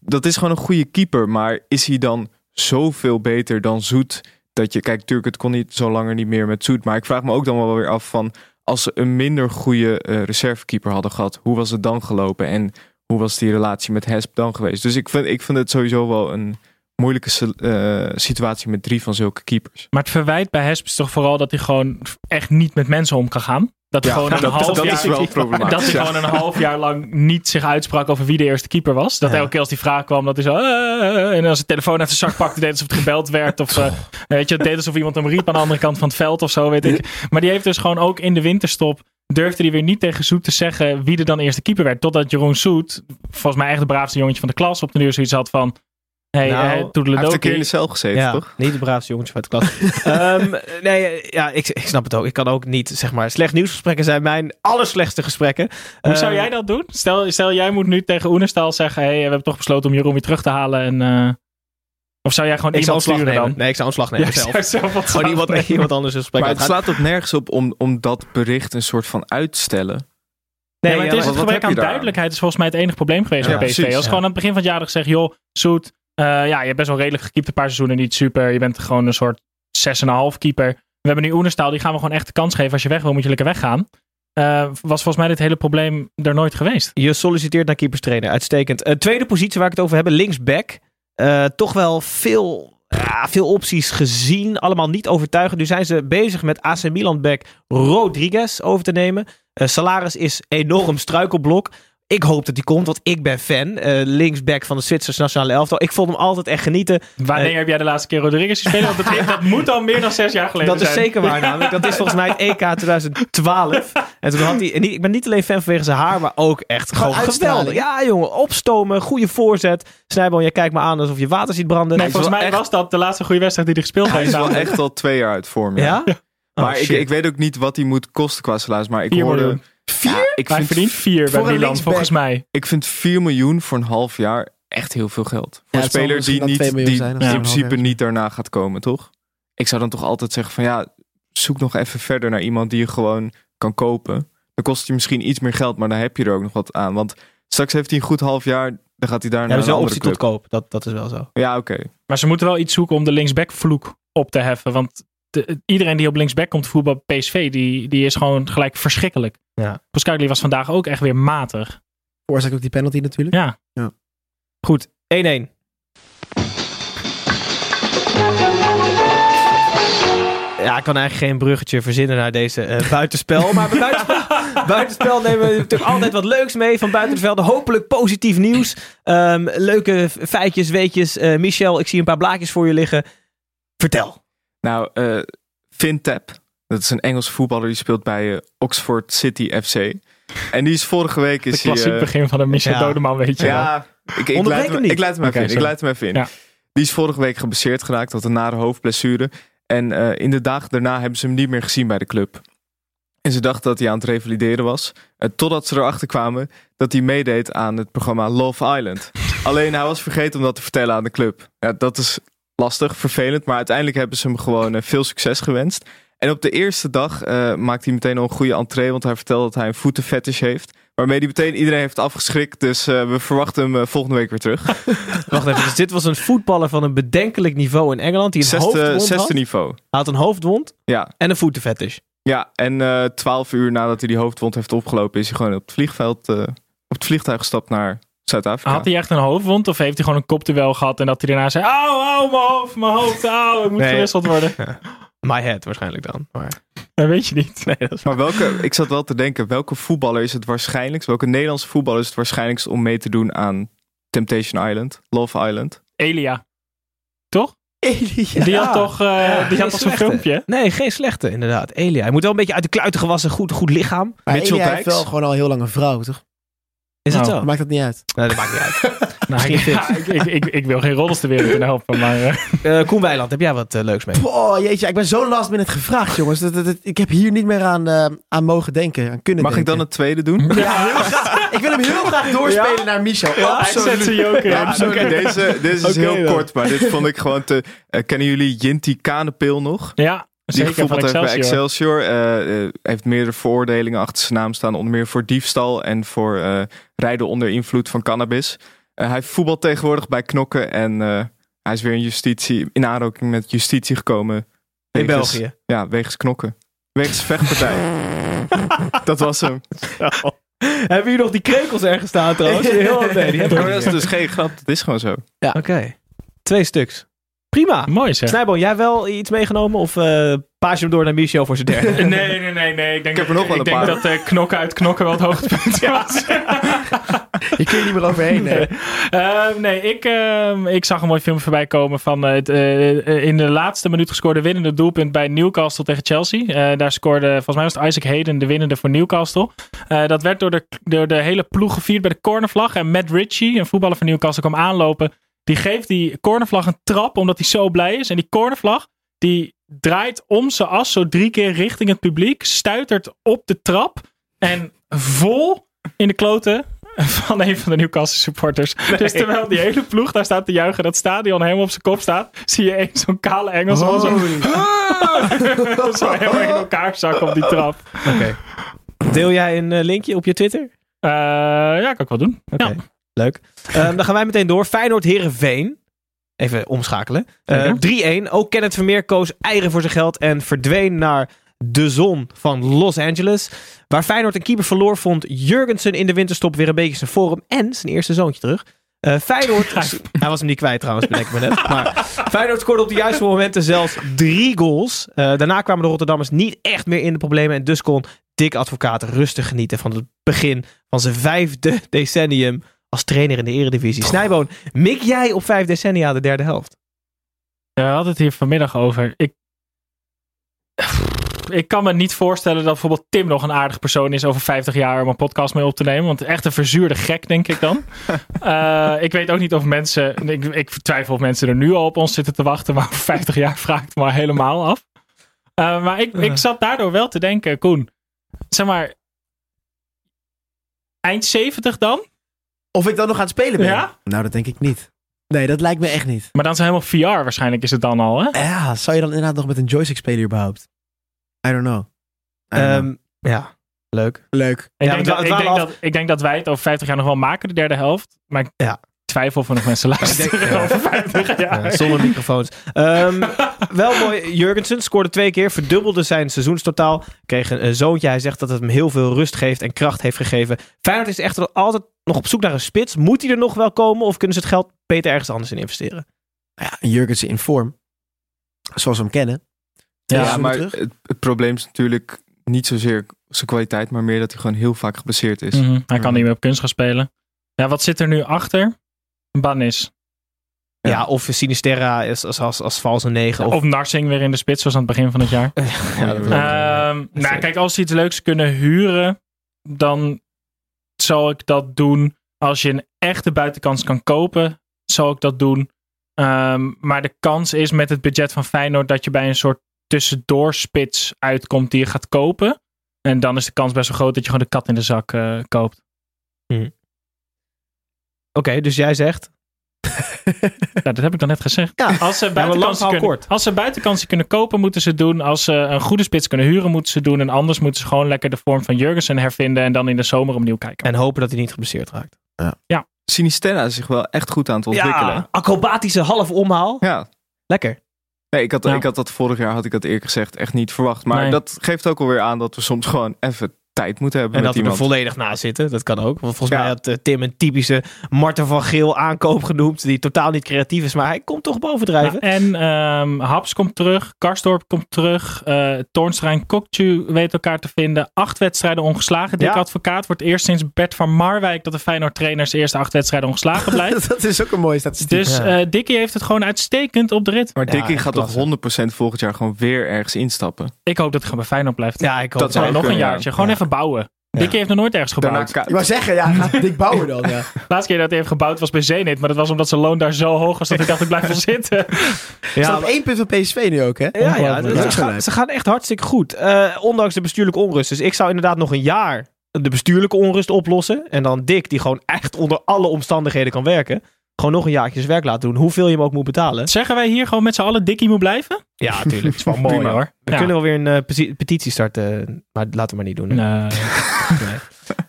Speaker 7: dat is gewoon een goede keeper. Maar is hij dan zoveel beter dan Zoet? Dat je, kijk, natuurlijk, het kon niet zo langer niet meer met Zoet. Maar ik vraag me ook dan wel weer af van... als ze een minder goede eh, reservekeeper hadden gehad... hoe was het dan gelopen? En hoe was die relatie met Hesp dan geweest? Dus ik vind, ik vind het sowieso wel een moeilijke eh, situatie... met drie van zulke keepers.
Speaker 5: Maar het verwijt bij Hesp is toch vooral dat hij gewoon echt niet met mensen om kan gaan. Dat hij
Speaker 7: Ja,
Speaker 5: gewoon <laughs> een
Speaker 7: dat-
Speaker 5: half
Speaker 7: dat
Speaker 5: jaar,
Speaker 7: is wel problematisch,
Speaker 5: Dat hij
Speaker 7: ja.
Speaker 5: gewoon een half jaar lang niet zich uitsprak over wie de eerste keeper was. Dat
Speaker 6: Ja.
Speaker 5: elke keer als die vraag kwam, dat hij zo... "Eh, eh," en als de telefoon uit zijn zak pakte, deed alsof het gebeld werd. Of eh, weet je, het deed alsof iemand hem riep aan de andere kant van het veld of zo, weet ik. Maar die heeft dus gewoon ook in de winterstop... durfde hij weer niet tegen Soet te zeggen wie er dan eerste keeper werd. Totdat Jeroen Soet, volgens mij echt de braafste jongetje van de klas, op de duur zoiets had van... Hey,
Speaker 1: Nou,
Speaker 5: eh,
Speaker 7: Hij heeft een keer in de cel gezeten,
Speaker 1: Ja,
Speaker 7: toch?
Speaker 1: niet de braafste jongetje uit de klas. <laughs> Ehm, nee, ja, ik, ik snap het ook. Ik kan ook niet, zeg maar, slecht nieuwsgesprekken zijn mijn allerslechtste gesprekken.
Speaker 5: Hoe zou
Speaker 1: Ehm,
Speaker 5: jij dat doen? Stel, stel jij moet nu tegen Oenerstal zeggen: hey, we hebben toch besloten om Jeroen weer terug te halen. En, eh, of zou jij gewoon
Speaker 1: Ik zou
Speaker 5: iemand
Speaker 1: ontslag
Speaker 5: sturen
Speaker 1: nemen.
Speaker 5: dan?
Speaker 1: Nee, ik zou ontslag nemen
Speaker 5: Ja,
Speaker 1: zelf.
Speaker 5: zou zelf
Speaker 1: Gewoon iemand,
Speaker 5: nemen.
Speaker 1: iemand anders een gesprek
Speaker 7: Maar het slaat ook nergens op om, om dat bericht een soort van uitstellen.
Speaker 5: Nee, maar het
Speaker 1: ja,
Speaker 5: is het gebrek aan duidelijkheid is volgens mij het enige probleem geweest
Speaker 7: Ja,
Speaker 5: bij PSV.
Speaker 7: precies,
Speaker 5: Als
Speaker 1: ja.
Speaker 5: gewoon aan het begin van het jaar gezegd: joh, Soet, eh, ja, je hebt best wel redelijk gekiept een paar seizoenen, niet super. Je bent gewoon een soort 6,5 keeper. We hebben nu Oenerstal, die gaan we gewoon echt de kans geven. Als je weg wil, moet je lekker weggaan. Eh, was volgens mij dit hele probleem er nooit geweest.
Speaker 1: Je solliciteert naar keeperstrainer. Uitstekend. Eh, tweede positie waar ik het over heb, linksback. Toch wel veel, veel opties gezien. Allemaal niet overtuigend. Nu zijn ze bezig met AC Milan-back Rodriguez over te nemen. Salaris is enorm struikelblok. Ik hoop dat die komt, want ik ben fan. Eh, linksback van de Zwitserse nationale elftal. Ik vond hem altijd echt genieten.
Speaker 5: Wanneer
Speaker 1: Eh,
Speaker 5: heb jij de laatste keer Rodriguez gespeeld? Want dat, dat moet al meer dan zes jaar geleden
Speaker 1: Dat is
Speaker 5: zijn.
Speaker 1: zeker waar namelijk. Dat is volgens mij het EK 2012. En toen had hij... Ik ben niet alleen fan vanwege zijn haar, maar ook echt gewoon geweldig. Ja jongen, opstomen, goede voorzet. Snijboom, jij kijkt me aan alsof je water ziet branden.
Speaker 5: Nee,
Speaker 7: is
Speaker 5: volgens mij
Speaker 7: echt-
Speaker 5: was dat de laatste goede wedstrijd die hij gespeeld
Speaker 7: Hij
Speaker 5: heeft.
Speaker 7: is wel echt al twee jaar uit vorm. Ja.
Speaker 1: ja? Oh,
Speaker 7: maar ik,
Speaker 1: shit.
Speaker 7: ik weet ook niet wat hij moet kosten qua salaris. Maar ik
Speaker 5: Vier
Speaker 7: hoorde...
Speaker 5: miljoen.
Speaker 7: Ja, ik, vind,
Speaker 5: verdient vier bij Milan,
Speaker 6: linksback.
Speaker 5: volgens mij.
Speaker 7: ik vind 4 miljoen voor een half jaar echt heel veel geld. Voor een speler die, niet,
Speaker 6: 2 miljoen
Speaker 7: die in principe niet daarna gaat komen, toch? Ik zou dan toch altijd zeggen van ja, zoek nog even verder naar iemand die je gewoon kan kopen. Dan kost hij misschien iets meer geld, maar dan heb je er ook nog wat aan. Want straks heeft hij een goed half jaar, dan gaat hij daar
Speaker 1: Ja,
Speaker 7: naar
Speaker 1: dus
Speaker 7: een
Speaker 1: optie tot
Speaker 7: club.
Speaker 1: koop. Dat, dat is wel zo.
Speaker 7: Ja, oké.
Speaker 5: Maar ze moeten wel iets zoeken om de linksback-vloek op te heffen. Want de- iedereen die op linksback komt voetbal PSV, die, die is gewoon gelijk verschrikkelijk.
Speaker 1: Ja.
Speaker 5: Was vandaag ook echt weer matig.
Speaker 6: Veroorzaakt ook die penalty natuurlijk.
Speaker 5: Ja.
Speaker 1: Goed, 1-1. Ja, ik kan eigenlijk geen bruggetje verzinnen naar deze eh, buitenspel. Maar bij buitenspel, <laughs> buitenspel nemen we natuurlijk altijd wat leuks mee van buiten de velden. Hopelijk positief nieuws. Ehm, leuke feitjes, weetjes. Eh, Michel, ik zie een paar blaadjes voor je liggen. Vertel.
Speaker 7: Nou, eh Finn Tap, dat is een Engelse voetballer die speelt bij eh, Oxford City FC. En die is vorige week
Speaker 5: Het
Speaker 7: is hij...
Speaker 5: klassiek
Speaker 7: eh,
Speaker 5: begin van de Michel
Speaker 1: ja.
Speaker 5: Dodeman, weet je wel.
Speaker 7: Ja, ik, ik, leid
Speaker 1: hem
Speaker 7: ik leid hem even in. Ik leid hem even in.
Speaker 5: Ja.
Speaker 7: Die is vorige week geblesseerd geraakt, had een nare hoofdblessure. En eh, in de dagen daarna hebben ze hem niet meer gezien bij de club. En ze dachten dat hij aan het revalideren was. Eh, totdat ze erachter kwamen dat hij meedeed aan het programma Love Island. Alleen hij was vergeten om dat te vertellen aan de club. Ja, dat is lastig, vervelend. Maar uiteindelijk hebben ze hem gewoon eh, veel succes gewenst. En op de eerste dag eh, maakt hij meteen al een goede entree. Want hij vertelde dat hij een voetenfetish heeft. Waarmee hij meteen iedereen heeft afgeschrikt. Dus eh, we verwachten hem volgende week weer terug. <laughs>
Speaker 1: Wacht even, dus dit was een voetballer van een bedenkelijk niveau in Engeland. Die een
Speaker 7: Zesde,
Speaker 1: hoofdwond
Speaker 7: zesde
Speaker 1: had. Hij
Speaker 7: niveau.
Speaker 1: had een hoofdwond
Speaker 7: Ja,
Speaker 1: en een voetenfetish.
Speaker 7: ja en twaalf uur nadat hij die hoofdwond heeft opgelopen... is hij gewoon op het vliegveld, op het vliegtuig gestapt naar Zuid-Afrika.
Speaker 5: Had hij echt een hoofdwond of heeft hij gewoon een kopduel gehad en dat hij daarna zei: Auw, auw, mijn hoofd, mijn hoofd, auw, het moet
Speaker 1: Nee.
Speaker 5: gewisseld worden? <laughs>
Speaker 1: My head waarschijnlijk dan. Maar...
Speaker 5: Dat weet je niet.
Speaker 1: Nee, dat is
Speaker 7: Maar welke, ik zat wel te denken, welke voetballer is het waarschijnlijkst... welke Nederlandse voetballer is het waarschijnlijkst om mee te doen aan Temptation Island, Love Island?
Speaker 5: Elia. Toch?
Speaker 6: Elia.
Speaker 5: Die had toch, eh, die had toch zo'n filmpje?
Speaker 1: Nee, geen slechte inderdaad. Elia. Hij moet wel een beetje uit de kluiten gewassen, goed, goed lichaam.
Speaker 6: Maar
Speaker 7: Mitchell
Speaker 6: Elia heeft wel gewoon al heel lang een vrouw, toch?
Speaker 1: Is dat
Speaker 5: Oh.
Speaker 1: zo?
Speaker 6: Maakt dat niet uit.
Speaker 1: Nee, dat maakt niet uit. <laughs>
Speaker 5: Nou, ik, ja, ik, ik, ik, ik wil geen roddels de wereld in helpen, maar... eh,
Speaker 1: Eh, Koen Weiland, heb jij wat eh, leuks mee?
Speaker 6: Oh jeetje, ik ben zo last minute gevraagd jongens. Dat, dat, dat- ik heb hier niet meer aan, aan mogen denken. Aan kunnen
Speaker 7: Mag ik dan het tweede doen?
Speaker 6: Ja, heel graag. Ik wil hem heel graag doorspelen naar Michel.
Speaker 5: hij
Speaker 6: Absoluut.
Speaker 7: sorry, deze, deze is heel
Speaker 5: dan.
Speaker 7: kort, maar dit vond ik gewoon te... kennen jullie Jinty Kanepil nog?
Speaker 5: Ja,
Speaker 7: Die gevoetbald heeft bij
Speaker 5: Excelsior.
Speaker 7: Eh, eh, heeft meerdere veroordelingen achter zijn naam staan. Onder meer voor diefstal en voor eh, rijden onder invloed van cannabis. Hij voetbalt tegenwoordig bij Knokken. En eh, hij is weer in, justitie, in aanraking met justitie gekomen.
Speaker 1: In
Speaker 7: wegens-
Speaker 1: België.
Speaker 7: Ja, wegens Knokken. Wegens vechtpartij. <laughs> Dat was hem.
Speaker 1: Hebben hier nog die krekels ergens staan trouwens? <laughs> Heel, nee, die hebben
Speaker 7: dat is dus geen grap. Dat is gewoon zo.
Speaker 1: meer. Oké. Twee stuks. Prima.
Speaker 5: Mooi zeg.
Speaker 1: Snijboon, jij wel iets meegenomen? Of eh paas je hem door naar Michel voor zijn derde? <laughs>
Speaker 5: Nee, nee, nee, nee. Ik denk,
Speaker 7: heb er nog wel
Speaker 5: ik
Speaker 7: een
Speaker 5: denk
Speaker 7: paar.
Speaker 5: dat eh, knokken uit knokken wel het hoogtepunt was. <laughs>
Speaker 6: Je kunt er niet meer overheen. Nee.
Speaker 5: Eh, nee, ik, eh, ik zag een mooi film voorbij komen van eh, het in de laatste minuut gescoorde winnende doelpunt bij Newcastle tegen Chelsea. Eh, daar scoorde, volgens mij was het Isaac Hayden de winnende voor Newcastle. Eh, dat werd door de, door de hele ploeg gevierd bij de cornervlag. En Matt Ritchie, een voetballer van Newcastle, kwam aanlopen. Die geeft die cornervlag een trap omdat hij zo blij is. En die cornervlag die draait om zijn as zo drie keer richting het publiek. Stuitert op de trap. En vol in de kloten van een van de Newcastle supporters. Dus terwijl die hele ploeg daar staat te juichen, dat stadion helemaal op zijn kop staat, zie je één zo'n kale Engelsman zo, <laughs> zo helemaal in elkaar zakken op die trap.
Speaker 1: Oké. Deel jij een eh, linkje op je Twitter?
Speaker 5: Eh, ja, kan ik wel doen.
Speaker 1: Oké,
Speaker 5: Ja.
Speaker 1: Leuk. Ehm, <laughs> dan gaan wij meteen door. Feyenoord Herenveen. Even omschakelen. Eh, 3-1. Ook Kenneth Vermeer koos eigen voor zijn geld en verdween naar de zon van Los Angeles. Waar Feyenoord een keeper verloor, vond Jurgensen in de winterstop weer een beetje zijn vorm en zijn eerste zoontje terug. Eh, Feyenoord, <laughs> hij was hem niet kwijt trouwens, bedenk ik me net. Maar <laughs> Feyenoord scoorde op de juiste momenten zelfs drie goals. Eh, daarna kwamen de Rotterdammers niet echt meer in de problemen. En dus kon Dick Advocaat rustig genieten van het begin van zijn vijfde decennium als trainer in de eredivisie. Snijboon, mik jij op vijf decennia de derde helft?
Speaker 5: Ja, we hadden het hier vanmiddag over. Ik, ik kan me niet voorstellen dat bijvoorbeeld Tim nog een aardig persoon is over 50 jaar om een podcast mee op te nemen. Want echt een verzuurde gek, denk ik dan. <laughs> Eh, ik weet ook niet of mensen. Ik, ik twijfel of mensen er nu al op ons zitten te wachten. Maar over 50 jaar vraag ik het maar helemaal af. Eh, maar ik, ik zat daardoor wel te denken, Koen. Zeg maar. Eind 70 dan?
Speaker 6: Of ik dan nog aan het spelen ben?
Speaker 5: Ja?
Speaker 6: Nou, dat denk ik niet. Nee, dat lijkt me echt niet.
Speaker 5: Maar dan is het helemaal VR waarschijnlijk is het dan al, hè?
Speaker 6: Ja, zou je dan inderdaad nog met een joystick spelen überhaupt? I don't know. I don't know.
Speaker 1: Ehm, ja, leuk.
Speaker 6: Leuk.
Speaker 5: Ik,
Speaker 1: Ja,
Speaker 5: denk dat, ik, denk dat, ik denk dat wij het over 50 jaar nog wel maken, de derde helft. Maar
Speaker 1: Ja.
Speaker 5: Twijfel of er nog mensen luisteren
Speaker 1: ja.
Speaker 5: over 50 jaar.
Speaker 1: Ja, zonder microfoons. Ehm, wel mooi. Jurgensen scoorde twee keer, verdubbelde zijn seizoenstotaal. Kreeg een, zoontje. Hij zegt dat het hem heel veel rust geeft en kracht heeft gegeven. Feyenoord is echter altijd nog op zoek naar een spits. Moet hij er nog wel komen of kunnen ze het geld beter ergens anders in investeren?
Speaker 6: Nou ja, Jurgensen in vorm. Zoals we hem kennen.
Speaker 7: Ja,
Speaker 6: seizoenen
Speaker 7: maar het probleem is natuurlijk niet zozeer zijn kwaliteit, maar meer dat hij gewoon heel vaak geblesseerd is.
Speaker 5: Mhm, Hij kan niet meer op kunst gaan spelen. Ja, wat zit er nu achter? Banis.
Speaker 1: Ja, of Sinisterra is als, als, als valse negen. Of,
Speaker 5: Of Narsing weer in de spits, zoals aan het begin van het jaar. <laughs>
Speaker 1: ja, dat-
Speaker 5: Ehm, nou, kijk, als ze iets leuks kunnen huren, dan zal ik dat doen. Als je een echte buitenkans kan kopen, zal ik dat doen. Ehm, maar de kans is met het budget van Feyenoord dat je bij een soort tussendoorspits uitkomt die je gaat kopen. En dan is de kans best wel groot dat je gewoon de kat in de zak eh, koopt.
Speaker 1: Oké, dus jij zegt.
Speaker 5: Ja, <laughs> dat heb ik dan net gezegd.
Speaker 6: Ja.
Speaker 5: Als ze, buitenkansen kunnen, als ze buitenkansen kunnen kopen, moeten ze het doen. Als ze een goede spits kunnen huren, moeten ze het doen. En anders moeten ze gewoon lekker de vorm van Jurgensen hervinden. En dan in de zomer opnieuw kijken.
Speaker 1: En hopen dat hij niet geblesseerd raakt.
Speaker 7: Sinisterra is zich wel echt goed aan het ontwikkelen.
Speaker 1: Ja, acrobatische half omhaal.
Speaker 7: Ja.
Speaker 1: Lekker.
Speaker 7: Nee, ik had,
Speaker 5: Ja.
Speaker 7: ik had dat vorig jaar, had ik dat eerlijk gezegd, echt niet verwacht. Maar
Speaker 5: Nee.
Speaker 7: dat geeft ook alweer aan dat we soms gewoon even tijd moeten hebben
Speaker 1: En
Speaker 7: met
Speaker 1: dat we er
Speaker 7: iemand.
Speaker 1: volledig naast zitten. Dat kan ook. Want volgens
Speaker 7: Ja.
Speaker 1: mij had eh, Tim een typische Marten van Geel aankoop genoemd. Die totaal niet creatief is. Maar hij komt toch bovendrijven.
Speaker 5: Nou, en ehm, Haps komt terug. Karsdorp komt terug. eh Toornstra en Kokju weten elkaar te vinden. Acht wedstrijden ongeslagen. Dick
Speaker 1: Ja.
Speaker 5: advocaat wordt eerst sinds Bert van Marwijk dat de Feyenoord trainer zijn eerste acht wedstrijden ongeslagen <laughs> blijft.
Speaker 6: dat is ook een mooie statistiek.
Speaker 5: dus
Speaker 1: Ja.
Speaker 5: eh Dickie heeft het gewoon uitstekend op de rit.
Speaker 7: Maar
Speaker 1: Ja,
Speaker 7: Dickie gaat
Speaker 1: klasse.
Speaker 7: toch 100% volgend jaar gewoon weer ergens instappen.
Speaker 5: Ik hoop dat het gewoon bij Fijnand blijft.
Speaker 1: Ja, ik hoop
Speaker 7: Dat
Speaker 1: dat
Speaker 7: zou
Speaker 5: nog een jaartje. Gewoon
Speaker 1: Ja.
Speaker 5: Even bouwen. Dikkie heeft nog nooit ergens gebouwd.
Speaker 6: Ik wou zeggen, ja, gaat dik bouwen dan. Ja.
Speaker 5: De <laughs> laatste keer dat hij heeft gebouwd was bij Zenit. Maar dat was omdat zijn loon daar zo hoog was dat ik dacht ik blijf wel <laughs> zitten.
Speaker 6: Ja, Staat op één punt van PSV nu ook, hè?
Speaker 1: Ja, ja,
Speaker 6: Ongelooflijk.
Speaker 1: ze, gaan, ze gaan echt hartstikke goed. Eh, ondanks de bestuurlijke onrust. Dus ik zou inderdaad nog een jaar de bestuurlijke onrust oplossen. En dan Dick, die gewoon echt onder alle omstandigheden kan werken. Gewoon nog een jaartje zijn werk laten doen. Hoeveel je hem ook moet betalen.
Speaker 5: Zeggen wij hier gewoon met z'n allen Dikkie moet blijven?
Speaker 1: Ja, natuurlijk. Het is wel <laughs> mooi
Speaker 5: Prima.
Speaker 1: hoor. We
Speaker 5: Ja.
Speaker 1: kunnen wel weer een eh, peti- petitie starten. Maar laten we maar niet doen.
Speaker 5: Nee. <laughs>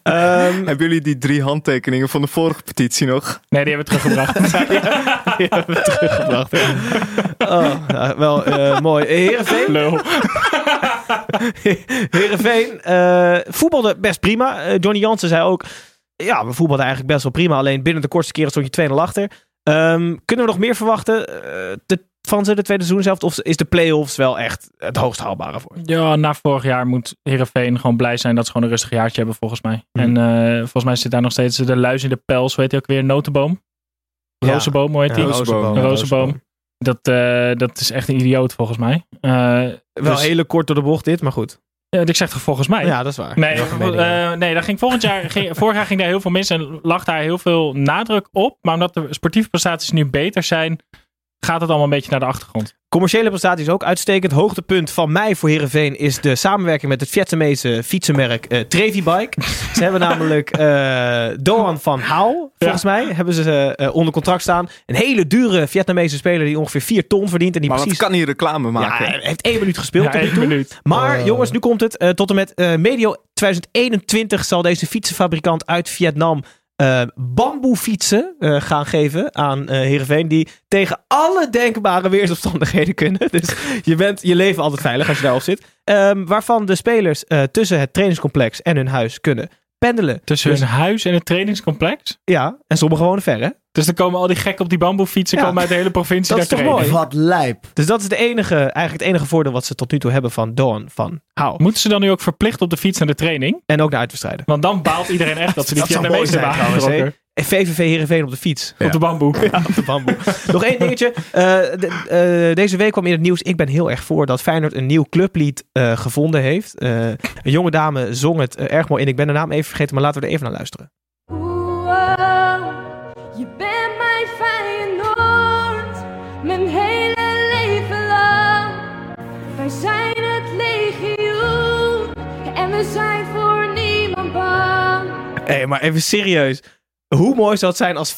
Speaker 1: Ehm,
Speaker 7: Hebben jullie die drie handtekeningen van de vorige petitie nog?
Speaker 5: nee, die hebben we teruggebracht. <laughs>
Speaker 1: die hebben we teruggebracht. ja. Oh, wel eh, mooi. Herenveen.
Speaker 5: Lul.
Speaker 1: Heerenveen eh, voetbalde best prima. Eh, Johnny Jansen zei ook... Ja, we voetbalden eigenlijk best wel prima. Alleen binnen de kortste keren stond je 2-0 achter. Ehm, kunnen we nog meer verwachten eh, de, van ze de tweede seizoen zelf? Of is de play-offs wel echt het hoogst haalbare voor?
Speaker 5: Ja, na vorig jaar moet Herenveen gewoon blij zijn dat ze gewoon een rustig jaartje hebben, volgens mij.
Speaker 1: Mhm.
Speaker 5: En eh, volgens mij zit daar nog steeds de luis in de pels. Weet je ook weer? Notenboom?
Speaker 1: Ja.
Speaker 5: Rozenboom, hoe heet die?
Speaker 1: Ja,
Speaker 7: Rozenboom.
Speaker 5: Rozenboom. Dat, eh, dat is echt een idioot, volgens mij. Eh,
Speaker 1: Wel
Speaker 5: dus-
Speaker 1: hele kort door de bocht dit, maar goed.
Speaker 5: Ja, ik zeg toch volgens mij?
Speaker 1: Ja, dat is waar.
Speaker 5: Nee, eh, nee, daar ging volgend jaar, ging, <laughs> vorig jaar ging daar heel veel mis en lag daar heel veel nadruk op. Maar omdat de sportieve prestaties nu beter zijn, gaat het allemaal een beetje naar de achtergrond.
Speaker 1: Commerciële prestaties ook uitstekend. Hoogtepunt van mij voor Herenveen is de samenwerking met het Vietnamese fietsenmerk eh Trevi Bike. Ze hebben namelijk eh Doan van Hao, volgens mij, hebben ze eh, onder contract staan. Een hele dure Vietnamese speler die ongeveer 4 ton verdient. En die
Speaker 7: Maar
Speaker 1: precies...
Speaker 7: kan hier reclame
Speaker 1: ja,
Speaker 7: maken?
Speaker 1: hij heeft één minuut gespeeld
Speaker 5: Ja,
Speaker 1: tot nu
Speaker 5: één
Speaker 1: toe.
Speaker 5: minuut.
Speaker 1: Maar
Speaker 6: Oh.
Speaker 1: jongens, nu komt het. Eh, tot en met eh, medio 2021 zal deze fietsenfabrikant uit Vietnam eh bamboefietsen eh, gaan geven aan eh Heerenveen. Die tegen alle denkbare weersomstandigheden kunnen. <laughs> Dus je bent je leven altijd veilig als je daarop zit. Ehm, waarvan de spelers eh, tussen het trainingscomplex en hun huis kunnen pendelen.
Speaker 5: Tussen
Speaker 1: Dus-
Speaker 5: hun huis en het trainingscomplex.
Speaker 1: Ja, en sommigen wonen ver hè.
Speaker 5: Dus dan komen al die gekken op die bamboefietsen
Speaker 1: Ja.
Speaker 5: komen uit de hele provincie
Speaker 1: Dat
Speaker 5: daar
Speaker 1: is toch mooi?
Speaker 6: Wat lijp.
Speaker 1: Dus dat is de enige, eigenlijk het enige voordeel wat ze tot nu toe hebben van Doan van.
Speaker 5: Moeten ze dan nu ook verplicht op de fiets naar de training?
Speaker 1: En ook de uitwedstrijden.
Speaker 5: Want dan baalt iedereen echt dat ze die
Speaker 1: Dat zou mooi
Speaker 5: Vietnamezen
Speaker 1: zijn
Speaker 5: hebben
Speaker 1: trouwens,
Speaker 5: aangetrokken.
Speaker 1: En VVV Heerenveen op de fiets.
Speaker 5: Op de bamboe.
Speaker 1: Ja, op de bamboe. Nog één dingetje. Eh, de- eh, deze week kwam in het nieuws. Ik ben heel erg voor dat Feyenoord een nieuw clublied eh, gevonden heeft. Eh, een jonge dame zong het erg mooi in. Ik ben de naam even vergeten, maar laten we er even naar luisteren.
Speaker 9: We zijn voor niemand bang.
Speaker 1: Hé, maar even serieus. Hoe mooi zou het zijn als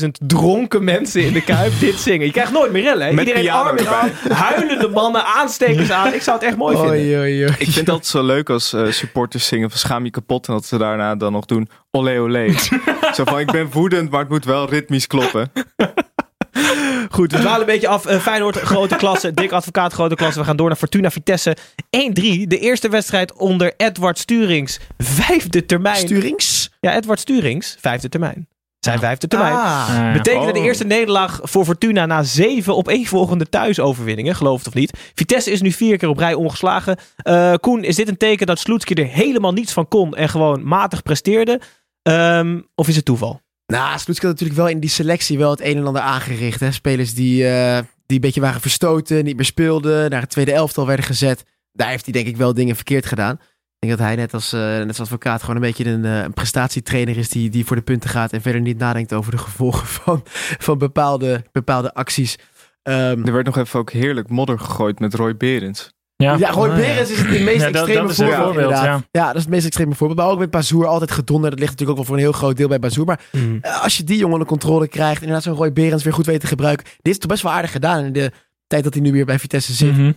Speaker 1: 50.000 dronken mensen in de Kuip dit zingen? Je krijgt nooit meer rellen. Hè?
Speaker 7: Met
Speaker 1: Iedereen arm in arm, huilende mannen, aanstekers aan. Ik zou het echt mooi vinden.
Speaker 6: Oei, oei, oei.
Speaker 7: Ik vind altijd zo leuk als eh, supporters zingen van schaam je kapot. En dat ze daarna dan nog doen olé olé. <laughs> zo van ik ben woedend, maar het moet wel ritmisch kloppen. <laughs>
Speaker 1: Goed, we dwalen een beetje af. Eh, Feyenoord, grote klasse. Dik Advocaat, grote klasse. We gaan door naar Fortuna Vitesse. 1-3. De eerste wedstrijd onder Edward Sturings. Vijfde termijn.
Speaker 6: Sturings?
Speaker 1: ja, Edward Sturings. Vijfde termijn. Zijn vijfde termijn.
Speaker 6: Ah.
Speaker 1: Betekende de
Speaker 7: Oh.
Speaker 1: eerste nederlaag voor Fortuna na zeven opeenvolgende thuisoverwinningen. Geloof het of niet. Vitesse is nu vier keer op rij ongeslagen. Eh, Koen, is dit een teken dat Sloetski er helemaal niets van kon en gewoon matig presteerde? Ehm, of is het toeval?
Speaker 6: Nou, Sloetski had natuurlijk wel in die selectie wel het een en ander aangericht. Hè? Spelers die, eh, die een beetje waren verstoten, niet meer speelden, naar het tweede elftal werden gezet. Daar heeft hij denk ik wel dingen verkeerd gedaan. Ik denk dat hij net als, eh, net als advocaat gewoon een beetje een, eh, een prestatietrainer is die, die voor de punten gaat en verder niet nadenkt over de gevolgen <laughs> van, van bepaalde, bepaalde acties. Ehm,
Speaker 7: Er werd nog even ook heerlijk modder gegooid met Roy Berends.
Speaker 5: Ja.
Speaker 6: ja, Roy
Speaker 1: Ah, ja.
Speaker 6: Berens is het meest
Speaker 5: Ja,
Speaker 6: extreme
Speaker 5: dat is een
Speaker 6: voorbeeld.
Speaker 5: voorbeeld,
Speaker 6: inderdaad. ja. dat is het meest extreme voorbeeld. Maar ook met Bazoer altijd gedonder. Dat ligt natuurlijk ook wel voor een heel groot deel bij Bazoer. Maar eh, als je die jongen onder controle krijgt, inderdaad zo'n Roy Berens weer goed weet te gebruiken. Dit is toch best wel aardig gedaan in de tijd dat hij nu weer bij Vitesse zit.
Speaker 5: Mhm.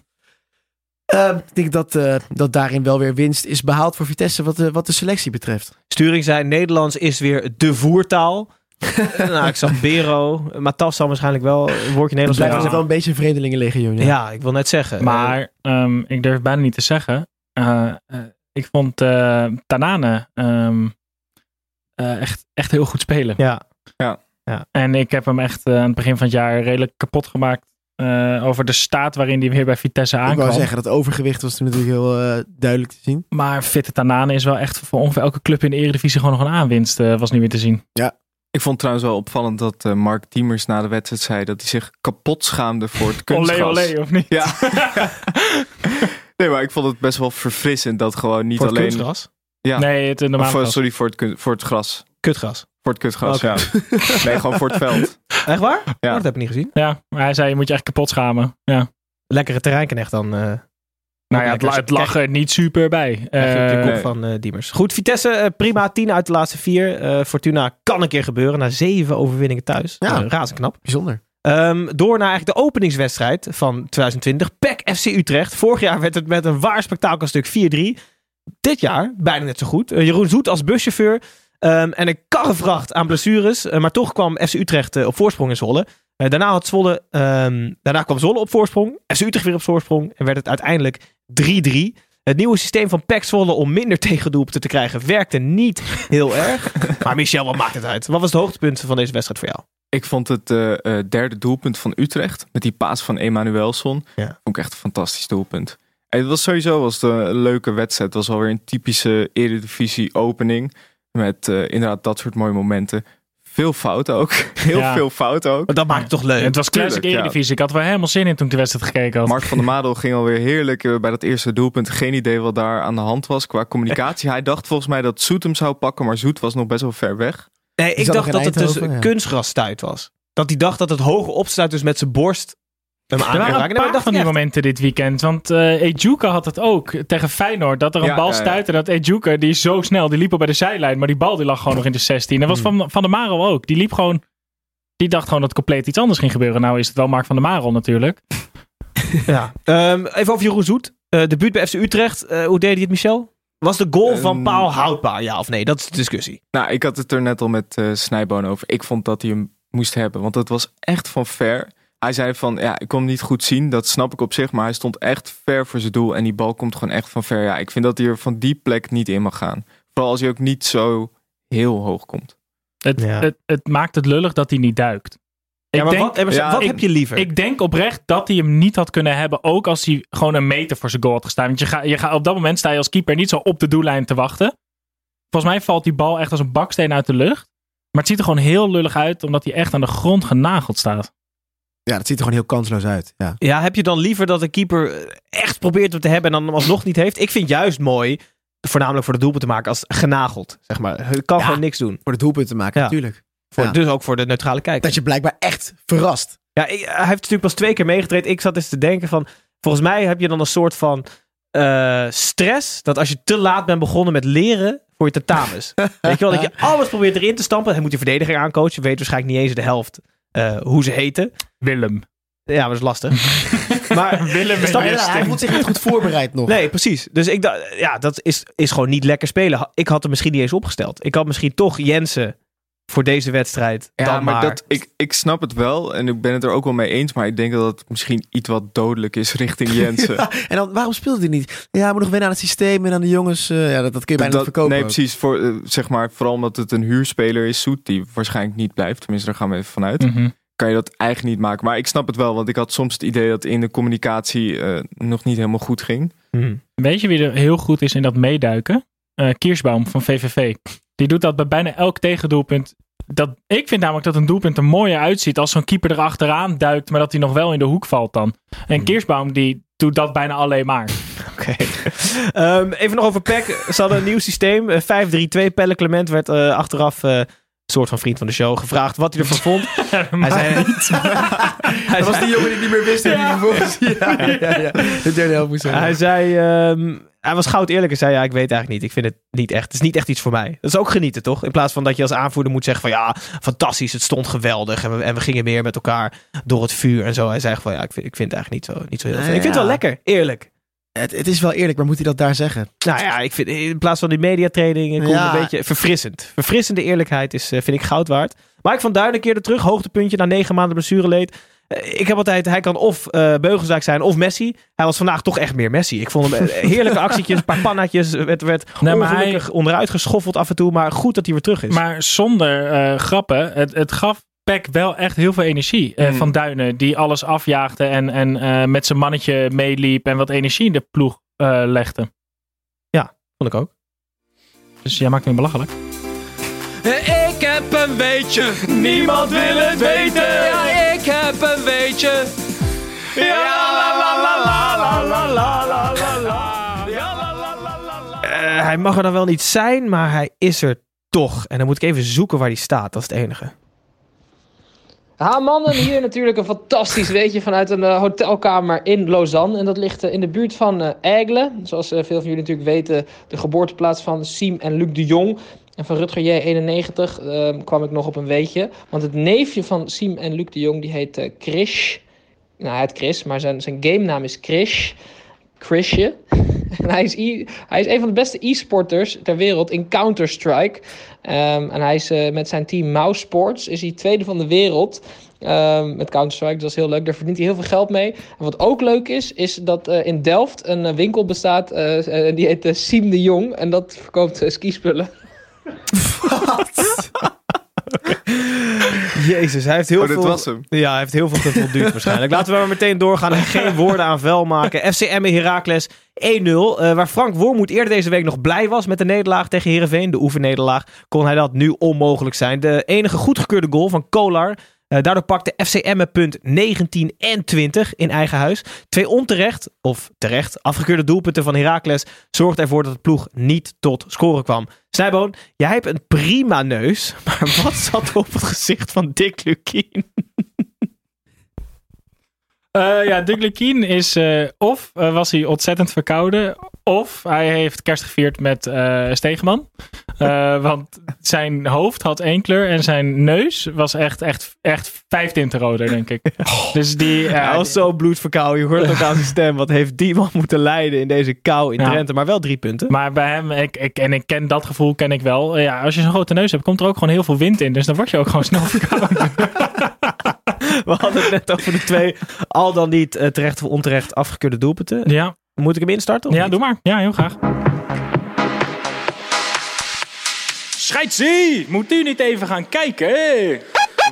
Speaker 6: Eh, ik denk dat, eh, dat daarin wel weer winst is behaald voor Vitesse wat de, wat de selectie betreft.
Speaker 1: Sturing zei: Nederlands is weer de voertaal. <laughs> nou, ik zag Bero. Matas zal waarschijnlijk wel een woordje
Speaker 6: Het
Speaker 1: Nederlands
Speaker 6: blijft
Speaker 1: leren.
Speaker 6: altijd wel een beetje een vreemdelingenlegioen.
Speaker 1: Ja.
Speaker 6: Ja.
Speaker 1: ik wil net zeggen.
Speaker 5: Maar ehm, ik durf bijna niet te zeggen. Eh, eh, ik vond eh, Tanane ehm, eh, echt, echt heel goed spelen.
Speaker 1: ja.
Speaker 5: En ik heb hem echt eh, aan het begin van het jaar redelijk kapot gemaakt. eh, over de staat waarin hij weer bij Vitesse
Speaker 6: Ik
Speaker 5: aankwam.
Speaker 6: wou zeggen, dat overgewicht was toen natuurlijk heel eh, duidelijk te zien.
Speaker 5: Maar fitte Tanane is wel echt voor ongeveer elke club in de Eredivisie gewoon nog een aanwinst. eh, was nu weer te zien.
Speaker 7: Ik vond trouwens wel opvallend dat eh, Mark Diemers na de wedstrijd zei dat hij zich kapot schaamde voor het <laughs> kunstgras.
Speaker 5: Olé, olé, of niet?
Speaker 7: Ja. <laughs> nee, maar ik vond het best wel verfrissend dat gewoon niet
Speaker 1: Voor het
Speaker 7: alleen...
Speaker 1: kunstgras.
Speaker 7: Ja.
Speaker 5: Nee, het normale
Speaker 7: Of, eh,
Speaker 5: gras.
Speaker 7: sorry, voor het, kun- voor het gras.
Speaker 1: Kutgras.
Speaker 7: Voor het kutgras, ja. Nee, gewoon voor het veld. <laughs>
Speaker 1: Echt waar?
Speaker 7: Ja.
Speaker 1: Oh, dat heb ik niet gezien.
Speaker 5: Ja, maar hij zei je moet je echt kapot schamen. Ja.
Speaker 1: Lekkere terreinknecht dan. eh
Speaker 5: Nou ja, het, la- het lag er niet super bij.
Speaker 1: Op je
Speaker 5: Eh,
Speaker 1: kop van eh, Diemers. Goed, Vitesse, eh, prima. 10 uit de laatste vier. Eh, Fortuna kan een keer gebeuren. Na zeven overwinningen thuis.
Speaker 6: Ja.
Speaker 1: Razend knap.
Speaker 6: Bijzonder.
Speaker 1: Ehm, door naar eigenlijk de openingswedstrijd van 2020. PEC FC Utrecht. Vorig jaar werd het met een waar spektakelstuk 4-3. Dit jaar bijna net zo goed. Jeroen Zoet als buschauffeur. ehm, en een karrevracht aan blessures. Maar toch kwam FC Utrecht op voorsprong in Zwolle. Eh, daarna, had Zwolle, ehm, daarna kwam Zwolle op voorsprong. FC Utrecht weer op voorsprong. En werd het uiteindelijk 3-3. Het nieuwe systeem van Zwolle om minder <laughs> tegendoelpunten te krijgen werkte niet heel <laughs> erg. Maar Michel, wat maakt het uit? Wat was het hoogtepunt van deze wedstrijd voor jou?
Speaker 7: Ik vond het eh, eh, derde doelpunt van Utrecht. Met die paas van Emanuelson.
Speaker 1: Ja.
Speaker 7: Vond ik echt een fantastisch doelpunt. En het was sowieso was het een leuke wedstrijd. Het was alweer een typische Eredivisie opening. Met eh, inderdaad dat soort mooie momenten. Veel fouten ook. <laughs> Heel
Speaker 5: Ja.
Speaker 7: veel fouten ook.
Speaker 1: Maar dat maakt het toch leuk?
Speaker 5: het was classic
Speaker 7: Tuurlijk, ja.
Speaker 5: Eredivisie. Ik had er wel helemaal zin in toen ik de wedstrijd gekeken had.
Speaker 7: Mark van der Madel ging alweer heerlijk eh, bij dat eerste doelpunt. Geen idee wat daar aan de hand was qua communicatie. Hij dacht volgens mij dat Zoet hem zou pakken. Maar Zoet was nog best wel ver weg.
Speaker 1: Nee, ik dacht dat het dus
Speaker 6: ja.
Speaker 1: kunstgrasstuit was. Dat hij dacht dat het hoge opstuit dus met zijn borst hem aan
Speaker 5: Er waren een paar
Speaker 1: dat
Speaker 5: van die
Speaker 1: ik echt.
Speaker 5: momenten dit weekend. Want eh Ejuka had het ook tegen Feyenoord. Dat er een
Speaker 7: Ja,
Speaker 5: bal
Speaker 7: ja, ja.
Speaker 5: stuitte. Dat Ejuka, die is zo snel. Die liep al bij de zijlijn. Maar die bal die lag gewoon nog in de 16. Dat was
Speaker 1: Hmm.
Speaker 5: van, van de Marel ook. Die liep gewoon... Die dacht gewoon dat compleet iets anders ging gebeuren. Nou is het wel Mark van der Marel natuurlijk. <laughs>
Speaker 1: Ja. Ehm, even over Jeroen Zoet. Eh debuut bij FC Utrecht. Eh, hoe deed hij het, Michel? Was de goal van
Speaker 7: Ehm,
Speaker 1: Paul houdbaar, ja of nee? Dat is de discussie.
Speaker 7: Nou, ik had het er net al met eh Snijboon over. Ik vond dat hij hem moest hebben. Want het was echt van ver. Hij zei van, ja, ik kon hem niet goed zien. Dat snap ik op zich. Maar hij stond echt ver voor zijn doel. En die bal komt gewoon echt van ver. Ja, ik vind dat hij er van die plek niet in mag gaan. Vooral als hij ook niet zo heel hoog komt.
Speaker 5: Het,
Speaker 1: Ja.
Speaker 5: het, het maakt het lullig dat hij niet duikt. Ik
Speaker 1: Ja, maar
Speaker 5: denk,
Speaker 1: wat,
Speaker 7: ja,
Speaker 1: wat
Speaker 5: ik-
Speaker 1: heb je liever?
Speaker 5: Ik denk oprecht dat hij hem niet had kunnen hebben. Ook als hij gewoon een meter voor zijn goal had gestaan. Want je gaat, je gaat, op dat moment sta je als keeper niet zo op de doellijn te wachten. Volgens mij valt die bal echt als een baksteen uit de lucht. Maar het ziet er gewoon heel lullig uit. Omdat hij echt aan de grond genageld staat.
Speaker 6: Ja, dat ziet er gewoon heel kansloos uit. Ja.
Speaker 1: Ja, heb je dan liever dat de keeper eh, echt probeert hem te hebben en dan hem alsnog niet heeft? Ik vind juist mooi, voornamelijk voor de doelpunt te maken, als genageld. Zeg maar. Hij kan
Speaker 5: Ja.
Speaker 1: gewoon niks doen.
Speaker 6: Voor de doelpunt te maken,
Speaker 1: Ja.
Speaker 6: natuurlijk.
Speaker 1: Voor,
Speaker 6: Ja.
Speaker 1: Dus ook voor de neutrale kijker.
Speaker 6: Dat je blijkbaar echt verrast.
Speaker 1: Ja, ik- hij heeft natuurlijk pas twee keer meegetraind. Ik zat eens te denken van, volgens mij heb je dan een soort van eh, stress, dat als je te laat bent begonnen met leren voor je tentamens. <laughs> Weet je wel, dat je alles probeert erin te stampen. Hij moet die verdediger aancoachen, weet waarschijnlijk niet eens de helft eh, hoe ze heten.
Speaker 5: Willem.
Speaker 1: Ja, maar dat is lastig. <laughs> maar
Speaker 5: Willem?
Speaker 6: Ja, hij voelt zich niet goed voorbereid nog.
Speaker 1: Nee, precies. Dus ik dacht, ja, dat is, is gewoon niet lekker spelen. Ik had hem misschien niet eens opgesteld. Ik had misschien toch Jensen voor deze wedstrijd.
Speaker 7: Ja,
Speaker 1: dan
Speaker 7: maar,
Speaker 1: maar.
Speaker 7: Dat, ik, ik snap het wel. En ik ben het er ook wel mee eens. Maar ik denk dat het misschien iets wat dodelijk is richting <laughs> Jensen.
Speaker 6: Ja, en dan, waarom speelde hij niet? Ja, moet nog wennen aan het systeem en aan de jongens. eh, ja, dat, dat kun je bijna
Speaker 7: Dat-
Speaker 6: niet verkopen.
Speaker 7: nee,
Speaker 6: ook.
Speaker 7: precies. Voor, eh, zeg maar, vooral omdat het een huurspeler is, Soet, die waarschijnlijk niet blijft. Tenminste, daar gaan we even vanuit.
Speaker 5: Mhm.
Speaker 7: Kan je dat eigenlijk niet maken. Maar ik snap het wel, want ik had soms het idee dat in de communicatie eh, nog niet helemaal goed ging.
Speaker 1: Hm.
Speaker 5: Weet je wie er heel goed is in dat meeduiken? Eh Kiersbaum van VVV. Die doet dat bij bijna elk tegendoelpunt. Dat, ik vind namelijk dat een doelpunt er mooier uitziet als zo'n keeper er achteraan duikt, maar dat hij nog wel in de hoek valt dan. En Kiersbaum die doet dat bijna alleen maar. <laughs>
Speaker 1: Oké. Ehm, even nog over PEC. Ze hadden een nieuw systeem. eh, 5-3-2. Pelle Clement werd eh, achteraf eh, soort van vriend van de show gevraagd wat hij ervan vond. <laughs> Hij zei, <laughs> hij
Speaker 6: Dat was die jongen die niet meer wist hij. Ja, ja, ja, <laughs> ja. De derde helft moest zijn.
Speaker 1: Hij zei, ehm, hij was goud eerlijk en zei, ja, ik weet eigenlijk niet. Ik vind het niet echt, het is niet echt iets voor mij. Dat is ook genieten, toch? In plaats van dat je als aanvoerder moet zeggen van, ja, fantastisch, het stond geweldig. En we, en we gingen meer met elkaar door het vuur en zo. Hij zei van, ja, ik vind, ik vind het eigenlijk niet zo, niet zo heel
Speaker 6: Nee,
Speaker 1: veel. Ik vind het wel lekker, eerlijk.
Speaker 6: Het, het is wel eerlijk, maar moet hij dat daar zeggen?
Speaker 1: Nou ja, ik vind in plaats van die mediatraining komt
Speaker 6: Ja.
Speaker 1: een beetje verfrissend. Verfrissende eerlijkheid is, eh, vind ik goud waard. Mike van Duin een keer er terug, hoogtepuntje na negen maanden blessureleed. Eh, Ik heb altijd, hij kan of eh Beugelsdijk zijn of Messi. Hij was vandaag toch echt meer Messi. Ik vond hem <laughs> heerlijke actietjes, een paar pannaatjes. Werd, werd
Speaker 5: Nee, maar
Speaker 1: ongelukkig onderuit geschoffeld af en toe. Maar goed dat hij weer terug is.
Speaker 5: Maar zonder eh, grappen, het, het gaf Peck wel echt heel veel energie. eh,
Speaker 7: Mm.
Speaker 5: Van Duinen, die alles afjaagde en, en eh, met zijn mannetje meeliep en wat energie in de ploeg eh, legde.
Speaker 1: vond ik ook.
Speaker 5: Dus jij maakt me belachelijk.
Speaker 8: Ik heb een weetje, niemand wil het weten. Ja, ik heb een weetje. Ja, la la la la la la la la la la. Ja, la la la la la.
Speaker 1: hij mag er dan wel niet zijn, maar hij is er toch. En dan moet ik even zoeken waar hij staat. Dat is het enige.
Speaker 10: Ha mannen, hier natuurlijk een fantastisch weetje vanuit een eh, hotelkamer in Lausanne. En dat ligt eh, in de buurt van eh Aigle. Zoals veel van jullie natuurlijk weten, de geboorteplaats van Siem en Luc de Jong. En van Rutger J91 eh, kwam ik nog op een weetje. Want het neefje van Siem en Luc de Jong, die heet Krish. Nou, hij heet Chris, maar zijn, zijn game naam is Krish. Chrisje. En hij is, e- hij is een van de beste e-sporters ter wereld in Counter-Strike. Ehm, en hij is eh, met zijn team Mouse Sports is hij tweede van de wereld ehm, met Counter-Strike. Dus dat is heel leuk. Daar verdient hij heel veel geld mee. En wat ook leuk is, is dat eh, in Delft een eh, winkel bestaat. eh, eh, die heet uh, Siem de Jong. En dat verkoopt uh, skispullen. <laughs> <laughs>
Speaker 1: Jezus, hij heeft heel
Speaker 7: Oh,
Speaker 1: veel...
Speaker 7: was hem.
Speaker 1: Ja, hij heeft heel veel gevolduurd <laughs> waarschijnlijk. Laten we maar meteen doorgaan en geen woorden aan vuil maken. FCM en Heracles 1-0. eh, waar Frank Wormoed eerder deze week nog blij was met de nederlaag tegen Heerenveen. De oefennederlaag. Kon hij dat nu onmogelijk zijn. De enige goedgekeurde goal van Kolar. Eh, daardoor pakte FCM het punt 19 en 20 in eigen huis. Twee onterecht, of terecht, afgekeurde doelpunten van Heracles zorgden ervoor dat de ploeg niet tot scoren kwam. Snijboon, jij hebt een prima neus, <laughs> maar wat zat op het gezicht van Dick Lukien? <laughs>
Speaker 5: Eh, ja, Dick Lukien is eh, of was hij ontzettend verkouden, of hij heeft kerst gevierd met Stegeman. Eh, want zijn hoofd had één kleur en zijn neus was echt, echt, echt vijf tinten roder, denk ik. Dus die... eh,
Speaker 1: Hij was zo bloedverkouden. Je hoort het ook aan zijn stem. Wat heeft die man moeten lijden in deze kou in
Speaker 5: Ja.
Speaker 1: Drenthe? Maar wel drie punten.
Speaker 5: Maar bij hem, ik, ik, en ik ken dat gevoel, ken ik wel. Ja, als je zo'n grote neus hebt, komt er ook gewoon heel veel wind in. Dus dan word je ook gewoon snel verkouden. <laughs>
Speaker 1: We hadden het net over de twee al dan niet eh, terecht of onterecht afgekeurde doelpunten.
Speaker 5: Ja.
Speaker 1: Moet ik hem instarten?
Speaker 5: Ja,
Speaker 1: niet?
Speaker 5: doe maar. Ja, heel graag. Scheidsie! Moet u niet even gaan kijken?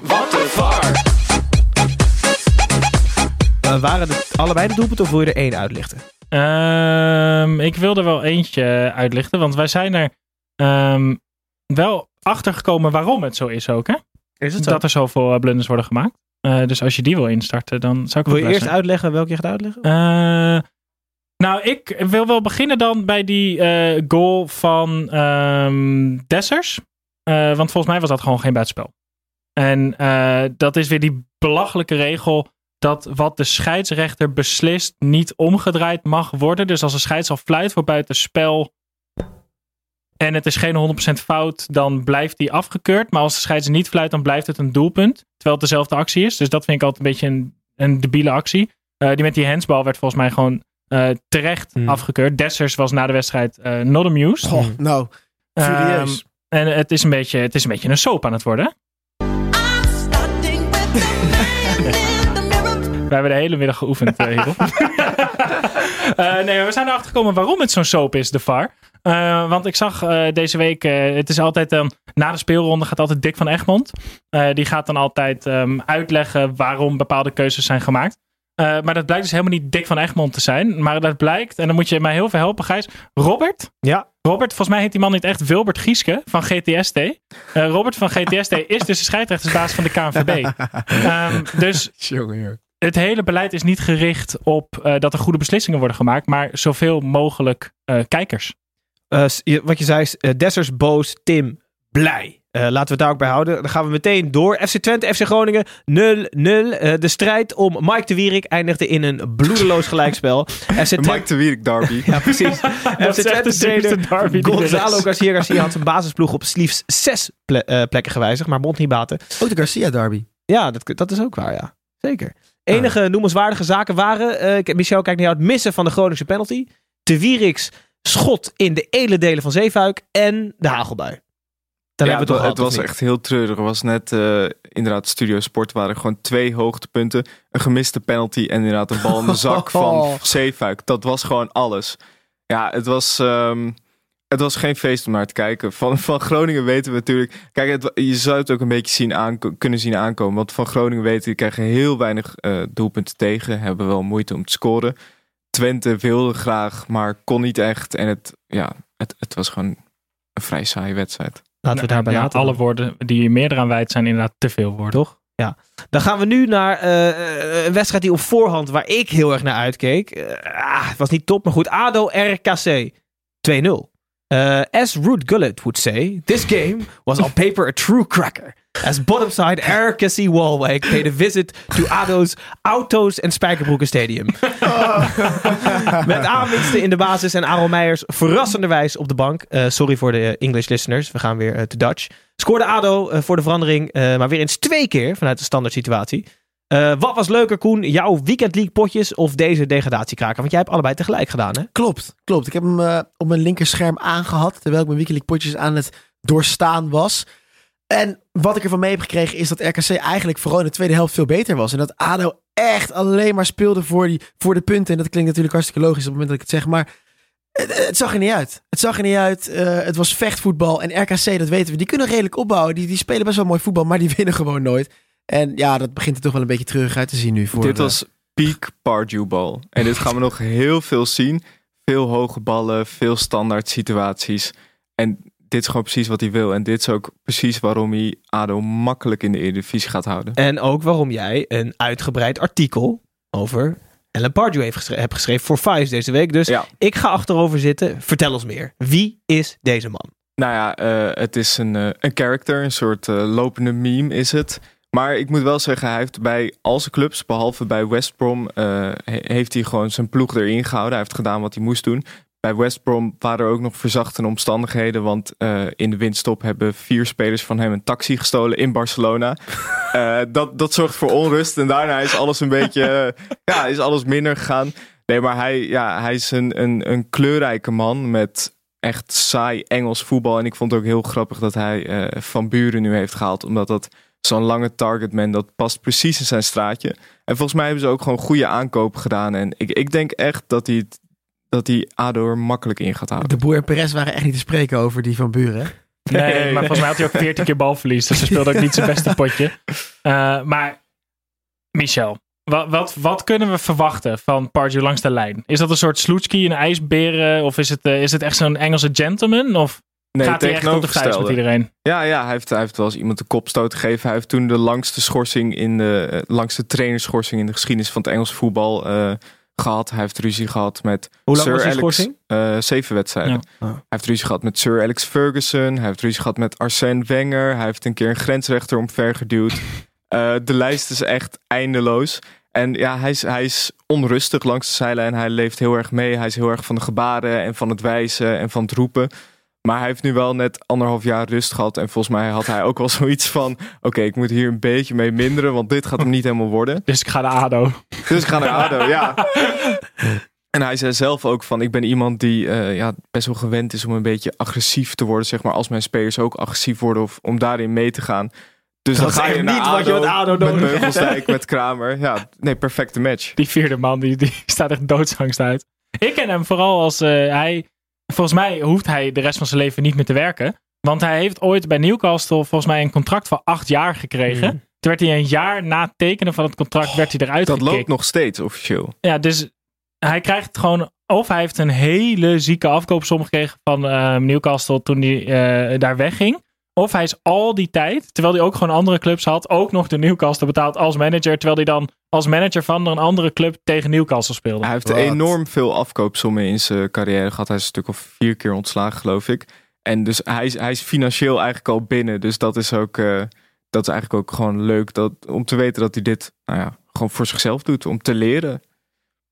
Speaker 5: Wat een var!
Speaker 1: Waren het allebei de doelpunten of wil je er één uitlichten?
Speaker 5: Ehm, ik wil er wel eentje uitlichten, want wij zijn er ehm, wel achter gekomen waarom het zo is ook, hè?
Speaker 1: Is het zo?
Speaker 5: Dat er zoveel eh, blunders worden gemaakt. Eh, dus als je die wil instarten, dan zou ik
Speaker 1: Wil
Speaker 5: wel
Speaker 1: je eerst uitleggen welke je gaat uitleggen?
Speaker 5: Eh, nou, ik wil wel beginnen dan bij die eh, goal van ehm Dessers. Eh, want volgens mij was dat gewoon geen buitenspel. En eh, dat is weer die belachelijke regel dat wat de scheidsrechter beslist niet omgedraaid mag worden. Dus als een scheids al fluit voor buitenspel en het is geen 100% fout, dan blijft die afgekeurd. Maar als de scheids niet fluit, dan blijft het een doelpunt. Terwijl het dezelfde actie is. Dus dat vind ik altijd een beetje een, een debiele actie. Die met die handsbal werd volgens mij gewoon terecht
Speaker 1: Hmm.
Speaker 5: afgekeurd. Dessers was na de wedstrijd eh, not amused.
Speaker 6: Goh, nou, furieus.
Speaker 5: Ehm, en het is, een beetje, het is een beetje een soap aan het worden. <laughs> We hebben de hele middag geoefend eh, hierop. <laughs> Eh, nee, we zijn erachter gekomen waarom het zo'n soap is, de VAR. Eh, want ik zag eh, deze week, eh, het is altijd dan, na de speelronde gaat altijd Dick van Egmond. Eh, die gaat dan altijd ehm, uitleggen waarom bepaalde keuzes zijn gemaakt. Eh, maar dat blijkt dus helemaal niet Dick van Egmond te zijn. Maar dat blijkt, en dan moet je mij heel veel helpen, Gijs. Robert?
Speaker 1: Ja.
Speaker 5: Robert, volgens mij heet die man niet echt Wilbert Gieske van GTST. Eh, Robert van GTST <laughs> is dus de scheidsrechtersbaas van de KNVB. Ehm, dus <laughs> het hele beleid is niet gericht op eh, dat er goede beslissingen worden gemaakt, maar zoveel mogelijk eh, kijkers.
Speaker 1: Eh, wat je zei is, Dessers boos, Tim blij. Eh, laten we het daar ook bij houden. Dan gaan we meteen door. FC Twente, FC Groningen 0-0. Eh, de strijd om Mike de Wierik eindigde in een bloedeloos gelijkspel. <laughs> FC
Speaker 7: De
Speaker 1: Twente...
Speaker 7: Mike de Wierik derby. <laughs>
Speaker 1: Ja, precies. <laughs> FC Twente trainer
Speaker 5: er
Speaker 1: Gonzalo. Garcia Garcia had zijn basisploeg op slechts zes ple- eh, plekken gewijzigd, maar bond niet baten.
Speaker 6: Ook de Garcia derby.
Speaker 1: Ja, dat, dat is ook waar, ja. Zeker. Enige noemenswaardige zaken waren, eh, ik- Michel, kijk naar jou, het missen van de Groningse penalty. De Wieriks schot in de edele delen van Zeefuik en de hagelbui.
Speaker 7: Ja,
Speaker 1: het,
Speaker 7: het,
Speaker 1: toch
Speaker 7: het was echt heel treurig. Er was net eh, inderdaad Studio Sport waren gewoon twee hoogtepunten. Een gemiste penalty en inderdaad een bal in de zak <laughs> van Zeefuik. Dat was gewoon alles. Ja, het was, ehm, het was geen feest om naar te kijken. Van, van Groningen weten we natuurlijk... Kijk, het, je zou het ook een beetje zien kunnen zien aankomen. Want van Groningen weten, die krijgen heel weinig eh, doelpunten tegen. Hebben wel moeite om te scoren. Twente wilde graag, maar kon niet echt. En het, ja, het, het was gewoon een vrij saaie wedstrijd.
Speaker 1: Laten we daarbij
Speaker 5: ja,
Speaker 1: laten.
Speaker 5: alle woorden die meer eraan wijd zijn inderdaad te veel woorden.
Speaker 1: Toch? Ja. Dan gaan we nu naar eh, eh, een wedstrijd die op voorhand, waar ik heel erg naar uitkeek. Eh, ah, het was niet top, maar goed. ADO RKC 2-0. Uh, as Ruud Gullit would say, this game was on paper a true cracker. As bottom side RKC Walwijk paid a visit to ADO's Autos en Spijkerbroeken Stadium. <laughs> Met aanwinsten in de basis en Aaron Meijers verrassenderwijs op de bank. Uh, sorry voor de English listeners, we gaan weer uh, to Dutch. Scoorde ADO uh, voor de verandering, maar weer eens twee keer vanuit de standaard situatie. wat was leuker, Koen? Jouw Weekend League potjes of deze degradatiekraker? Want jij hebt allebei tegelijk gedaan, hè?
Speaker 6: Klopt, klopt. Ik heb hem op mijn linkerscherm aangehad, terwijl ik mijn Weekend League potjes aan het doorstaan was. En wat ik ervan mee heb gekregen is dat RKC eigenlijk vooral in de tweede helft veel beter was. En dat ADO echt alleen maar speelde voor, die, voor de punten. En dat klinkt natuurlijk hartstikke logisch op het moment dat ik het zeg. Maar het, het zag er niet uit. Het zag er niet uit. Uh, het was vechtvoetbal. En RKC, dat weten we, die kunnen redelijk opbouwen. Die, die spelen best wel mooi voetbal, maar die <laughs> winnen gewoon nooit. En ja, dat begint er toch wel een beetje terug uit te zien nu. Voor
Speaker 7: dit was peak Pardew bal. En dit gaan we nog heel veel zien. Veel hoge ballen, veel standaard situaties. En dit is gewoon precies wat hij wil. En dit is ook precies waarom hij ADO makkelijk in de Eredivisie gaat houden.
Speaker 1: En ook waarom jij een uitgebreid artikel over Ellen Pardew heeft hebt geschreven voor Vice deze week. Dus
Speaker 7: ja.
Speaker 1: ik ga achterover zitten. Vertel ons meer. Wie is deze man?
Speaker 7: Nou ja, uh, het is een, uh, een character, een soort uh, lopende meme is het. Maar ik moet wel zeggen, hij heeft bij al zijn clubs, behalve bij West Brom, heeft hij gewoon zijn ploeg erin gehouden. Hij heeft gedaan wat hij moest doen bij West Brom waren er ook nog verzachtende omstandigheden. Want uh, in de winststop hebben vier spelers van hem een taxi gestolen in Barcelona. Uh, <laughs> dat, dat zorgt voor onrust. En daarna is alles een beetje. Uh, ja, is alles minder gegaan. Nee, maar hij, ja, hij is een, een, een kleurrijke man met echt saai Engels voetbal. En ik vond het ook heel grappig dat hij Van Buren nu heeft gehaald. Omdat dat zo'n lange targetman, dat past precies in zijn straatje. En volgens mij hebben ze ook gewoon goede aankopen gedaan. En ik, ik denk echt dat hij het dat die ADO er makkelijk in gaat houden.
Speaker 6: De Boer en Perez waren echt niet te spreken over die van Buren.
Speaker 5: Nee, maar volgens mij had hij ook 14 keer balverlies. Dus ze speelde ook niet zijn beste potje. Uh, <laughs> maar Michel, wat, wat, wat, kunnen we verwachten van Pardew langs de lijn? Is dat een soort sloetski, een ijsberen? Of is het, uh, is het echt zo'n Engelse gentleman? Of
Speaker 7: nee,
Speaker 5: gaat hij echt op de vuist met iedereen?
Speaker 7: Ja, ja hij, heeft, hij heeft wel eens iemand de kopstoot gegeven. Hij heeft toen de langste schorsing in de, uh, langste trainerschorsing in de geschiedenis van het Engelse voetbal gehad. Hij heeft ruzie gehad met
Speaker 1: Hoe lang
Speaker 7: Sir
Speaker 1: was die
Speaker 7: Alex. eh, zeven wedstrijden.
Speaker 1: Ja.
Speaker 7: Hij heeft ruzie gehad met Sir Alex Ferguson. Hij heeft ruzie gehad met Arsène Wenger. Hij heeft een keer een grensrechter omver geduwd. Eh, de lijst is echt eindeloos. En ja, hij is, hij is onrustig langs de zijlijn. Hij leeft heel erg mee. Hij is heel erg van de gebaren en van het wijzen en van het roepen. Maar hij heeft nu wel net anderhalf jaar rust gehad. En volgens mij had hij ook wel <laughs> zoiets van... Oké, ik moet hier een beetje mee minderen. Want dit gaat hem niet helemaal worden.
Speaker 5: Dus ik ga naar ADO.
Speaker 7: Dus ik ga naar ADO, ja. En hij zei zelf ook van... Ik ben iemand die uh, ja, best wel gewend is om een beetje agressief te worden. Zeg maar als mijn spelers ook agressief worden. Of om daarin mee te gaan. Dus
Speaker 1: Dat
Speaker 7: dan ga je
Speaker 1: niet wat je met ADO
Speaker 7: Met
Speaker 1: nodig.
Speaker 7: Beugelsdijk, met Kramer. Ja, nee, perfecte match.
Speaker 5: Die vierde man, die, die <laughs> staat echt doodsangst uit. Ik ken hem vooral als uh, hij... Volgens mij hoeft hij de rest van zijn leven niet meer te werken. Want hij heeft ooit bij Newcastle volgens mij een contract van acht jaar gekregen.
Speaker 1: Mhm.
Speaker 5: Toen werd hij een jaar na het tekenen van het contract werd hij eruit
Speaker 7: Dat loopt nog steeds officieel.
Speaker 5: Ja, dus hij krijgt gewoon... Of hij heeft een hele zieke afkoopsom gekregen van uh, Newcastle toen hij uh, daar wegging. Of hij is al die tijd, terwijl hij ook gewoon andere clubs had, ook nog de Newcastle betaald als manager. Terwijl hij dan als manager van een andere club tegen Newcastle speelde.
Speaker 7: Hij heeft enorm veel afkoopsommen in zijn carrière gehad. Hij is een stuk of vier keer ontslagen, geloof ik. En dus hij is, hij is financieel eigenlijk al binnen. Dus dat is ook, uh, dat is eigenlijk ook gewoon leuk dat, om te weten dat hij dit nou ja, gewoon voor zichzelf doet. Om te leren.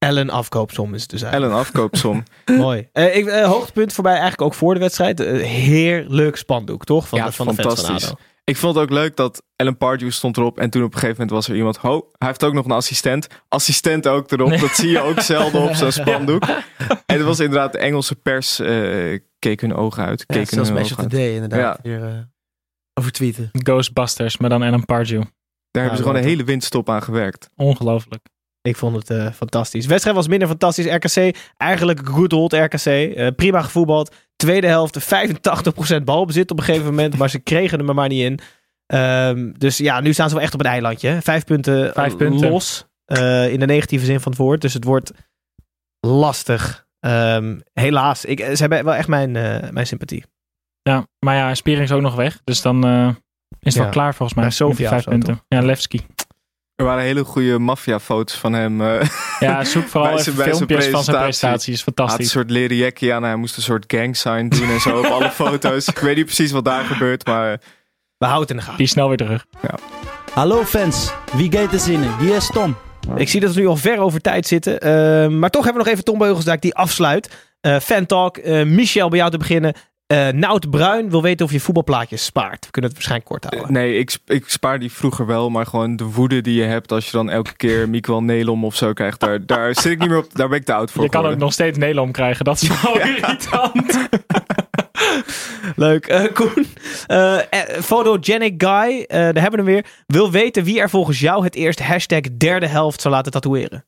Speaker 1: Ellen afkoopsom is het dus eigenlijk.
Speaker 7: Ellen afkoopsom. <laughs>
Speaker 1: Mooi. Uh, ik, uh, hoogtepunt voor mij eigenlijk ook voor de wedstrijd. Uh, heerlijk spandoek, toch? Van,
Speaker 7: ja,
Speaker 1: de, van de fans van
Speaker 7: fantastisch.
Speaker 1: ADO.
Speaker 7: Ik vond het ook leuk dat Ellen Pardew stond erop. En toen op een gegeven moment was er iemand. Ho, hij heeft ook nog een assistent. Assistent ook erop.
Speaker 5: Nee.
Speaker 7: Dat zie je ook <laughs> zelden op zo'n spandoek. En het was inderdaad de Engelse pers. eh, keek hun ogen uit.
Speaker 6: Ja,
Speaker 7: Keek
Speaker 6: zelfs
Speaker 7: hun
Speaker 6: Match of
Speaker 7: ogen
Speaker 6: the
Speaker 7: uit.
Speaker 6: Day inderdaad.
Speaker 7: Ja.
Speaker 6: Hier, uh, over tweeten.
Speaker 5: Ghostbusters, maar dan Ellen Pardew.
Speaker 7: Daar hebben ze gewoon een hele winststop aan gewerkt.
Speaker 5: Ongelooflijk.
Speaker 1: Ik vond het uh, fantastisch. De wedstrijd was minder fantastisch. RKC, eigenlijk good old RKC. Uh, prima gevoetbald. Tweede helft, 85% balbezit op een gegeven moment. Maar ze kregen hem er maar niet in. Um, dus ja, nu staan ze wel echt op een eilandje. hè. Vijf punten,
Speaker 5: Vijf punten.
Speaker 1: los. uh, in de negatieve zin van het woord. Dus het wordt lastig. Um, helaas. Ik, ze hebben wel echt mijn, mijn sympathie.
Speaker 5: Ja, maar ja, Spiering is ook nog weg. Dus dan is het
Speaker 1: Ja.
Speaker 5: wel klaar volgens mij.
Speaker 1: Maar Sofia
Speaker 5: vijf
Speaker 1: zo,
Speaker 5: punten. Ja, Levski.
Speaker 7: Er waren hele goede maffia-foto's van hem. eh,
Speaker 5: Ja, zoek vooral
Speaker 7: bij bij
Speaker 5: filmpjes van zijn presentatie. Is
Speaker 7: Hij had een
Speaker 5: fantastisch.
Speaker 7: soort leren jackie aan. Hij moest een soort gang sign doen en zo op alle <laughs> foto's. Ik weet niet precies wat daar gebeurt, maar...
Speaker 1: We houden het in de gaten.
Speaker 5: Die is snel weer terug.
Speaker 11: Hallo fans, wie gaat er zinnen? Hier is Tom.
Speaker 1: Ik zie dat we nu al ver over tijd zitten. eh, maar toch hebben we nog even Tom Beugelsdijk die afsluit. Eh fan talk. eh, Michel, bij jou te beginnen. Eh Nout Bruin wil weten of je voetbalplaatjes spaart. We kunnen het waarschijnlijk kort houden.
Speaker 7: Nee, ik, ik spaar die vroeger wel, maar gewoon de woede die je hebt als je dan elke keer Miguel Nelom of zo krijgt, daar, daar zit ik niet meer op, daar ben ik te oud voor
Speaker 5: Je kan ook nog steeds Nederland krijgen. Dat is wel irritant. <laughs>
Speaker 1: Leuk. Eh, Koen, eh, eh, Photogenic Guy, eh, daar hebben we hem weer. Wil weten wie er volgens jou het eerst hashtag derde helft zal laten tatoeëren.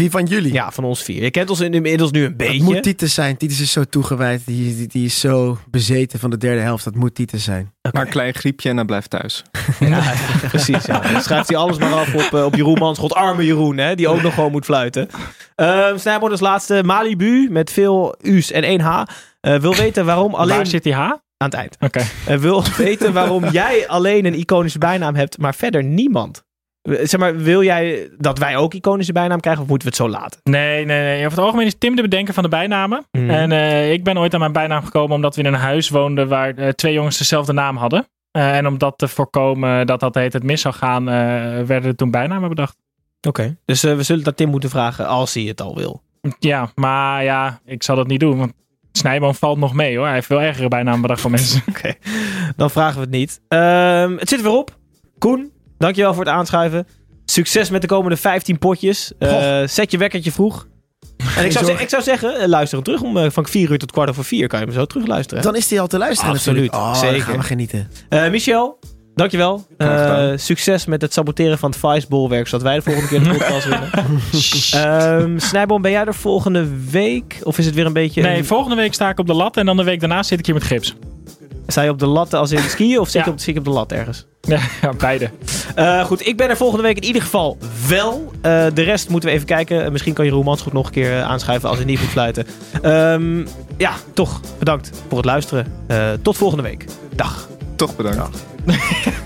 Speaker 6: Wie van jullie?
Speaker 1: Ja, van ons vier. Je kent ons in- inmiddels nu een
Speaker 6: Het
Speaker 1: beetje.
Speaker 6: moet Titus zijn. Titus is zo toegewijd. Die, die, die is zo bezeten van de derde helft. Dat moet Titus zijn.
Speaker 7: Maar een klein griepje en dan blijft thuis. <laughs>
Speaker 1: Ja, precies. Ja. Dan schrijft hij alles maar af op, eh, op Jeroen Manschot. Arme Jeroen, hè, die ook nog gewoon moet fluiten. Ehm Snijboord als laatste. Malibu met veel U's en één H. Eh, wil weten waarom alleen...
Speaker 5: Waar zit die H?
Speaker 1: Aan het eind.
Speaker 5: Oké.
Speaker 1: Eh, wil weten waarom jij alleen een iconische bijnaam hebt, maar verder niemand. Zeg maar, wil jij dat wij ook iconische bijnaam krijgen of moeten we het zo laten?
Speaker 5: Nee, nee, nee. Over het algemeen is Tim de bedenker van de bijnamen.
Speaker 1: Mhm.
Speaker 5: En eh, ik ben ooit aan mijn bijnaam gekomen omdat we in een huis woonden waar eh, twee jongens dezelfde naam hadden. Eh, en om dat te voorkomen dat dat heet het mis zou gaan, werden er toen bijnamen bedacht.
Speaker 1: Oké. Dus we zullen dat Tim moeten vragen als hij het al wil.
Speaker 5: Ja, maar ja, ik zal dat niet doen. Want Snijboom valt nog mee hoor. Hij heeft veel ergere bijnamen bedacht van mensen. <laughs>
Speaker 1: Oké. Dan vragen we het niet. Ehm, het zit er weer op. Koen, dankjewel voor het aanschuiven. Succes met de komende 15 potjes. Eh, zet je wekkertje vroeg. En ik <laughs> zou, ik zou zeggen, eh, luister hem terug om eh, van 4 uur tot kwart over 4. Kan je hem zo terug luisteren.
Speaker 6: Dan is hij al te luisteren
Speaker 1: Absoluut.
Speaker 6: Oh,
Speaker 1: zeker.
Speaker 6: dan gaan we genieten.
Speaker 1: Eh, Michel, dankjewel. Eh succes met het saboteren van het Vice-bolwerk, zodat wij de volgende keer de <laughs> podcast winnen. Ehm Snijboom, ben jij er volgende week? Of is het weer een beetje...
Speaker 5: Nee, volgende week sta ik op de lat en dan de week daarna zit ik hier met gips.
Speaker 1: Sta je op de lat als in <laughs> skiën of zit, je
Speaker 5: Ja.
Speaker 1: op, zit je op de lat ergens? <laughs>
Speaker 5: Ja, beide.
Speaker 1: Eh, goed, ik ben er volgende week in ieder geval wel. Eh, de rest moeten we even kijken. Eh, misschien kan je Romans goed nog een keer aanschuiven als hij niet moet fluiten. Ehm, ja, toch bedankt voor het luisteren. Eh, tot volgende week. Dag.
Speaker 7: Toch bedankt. <laughs>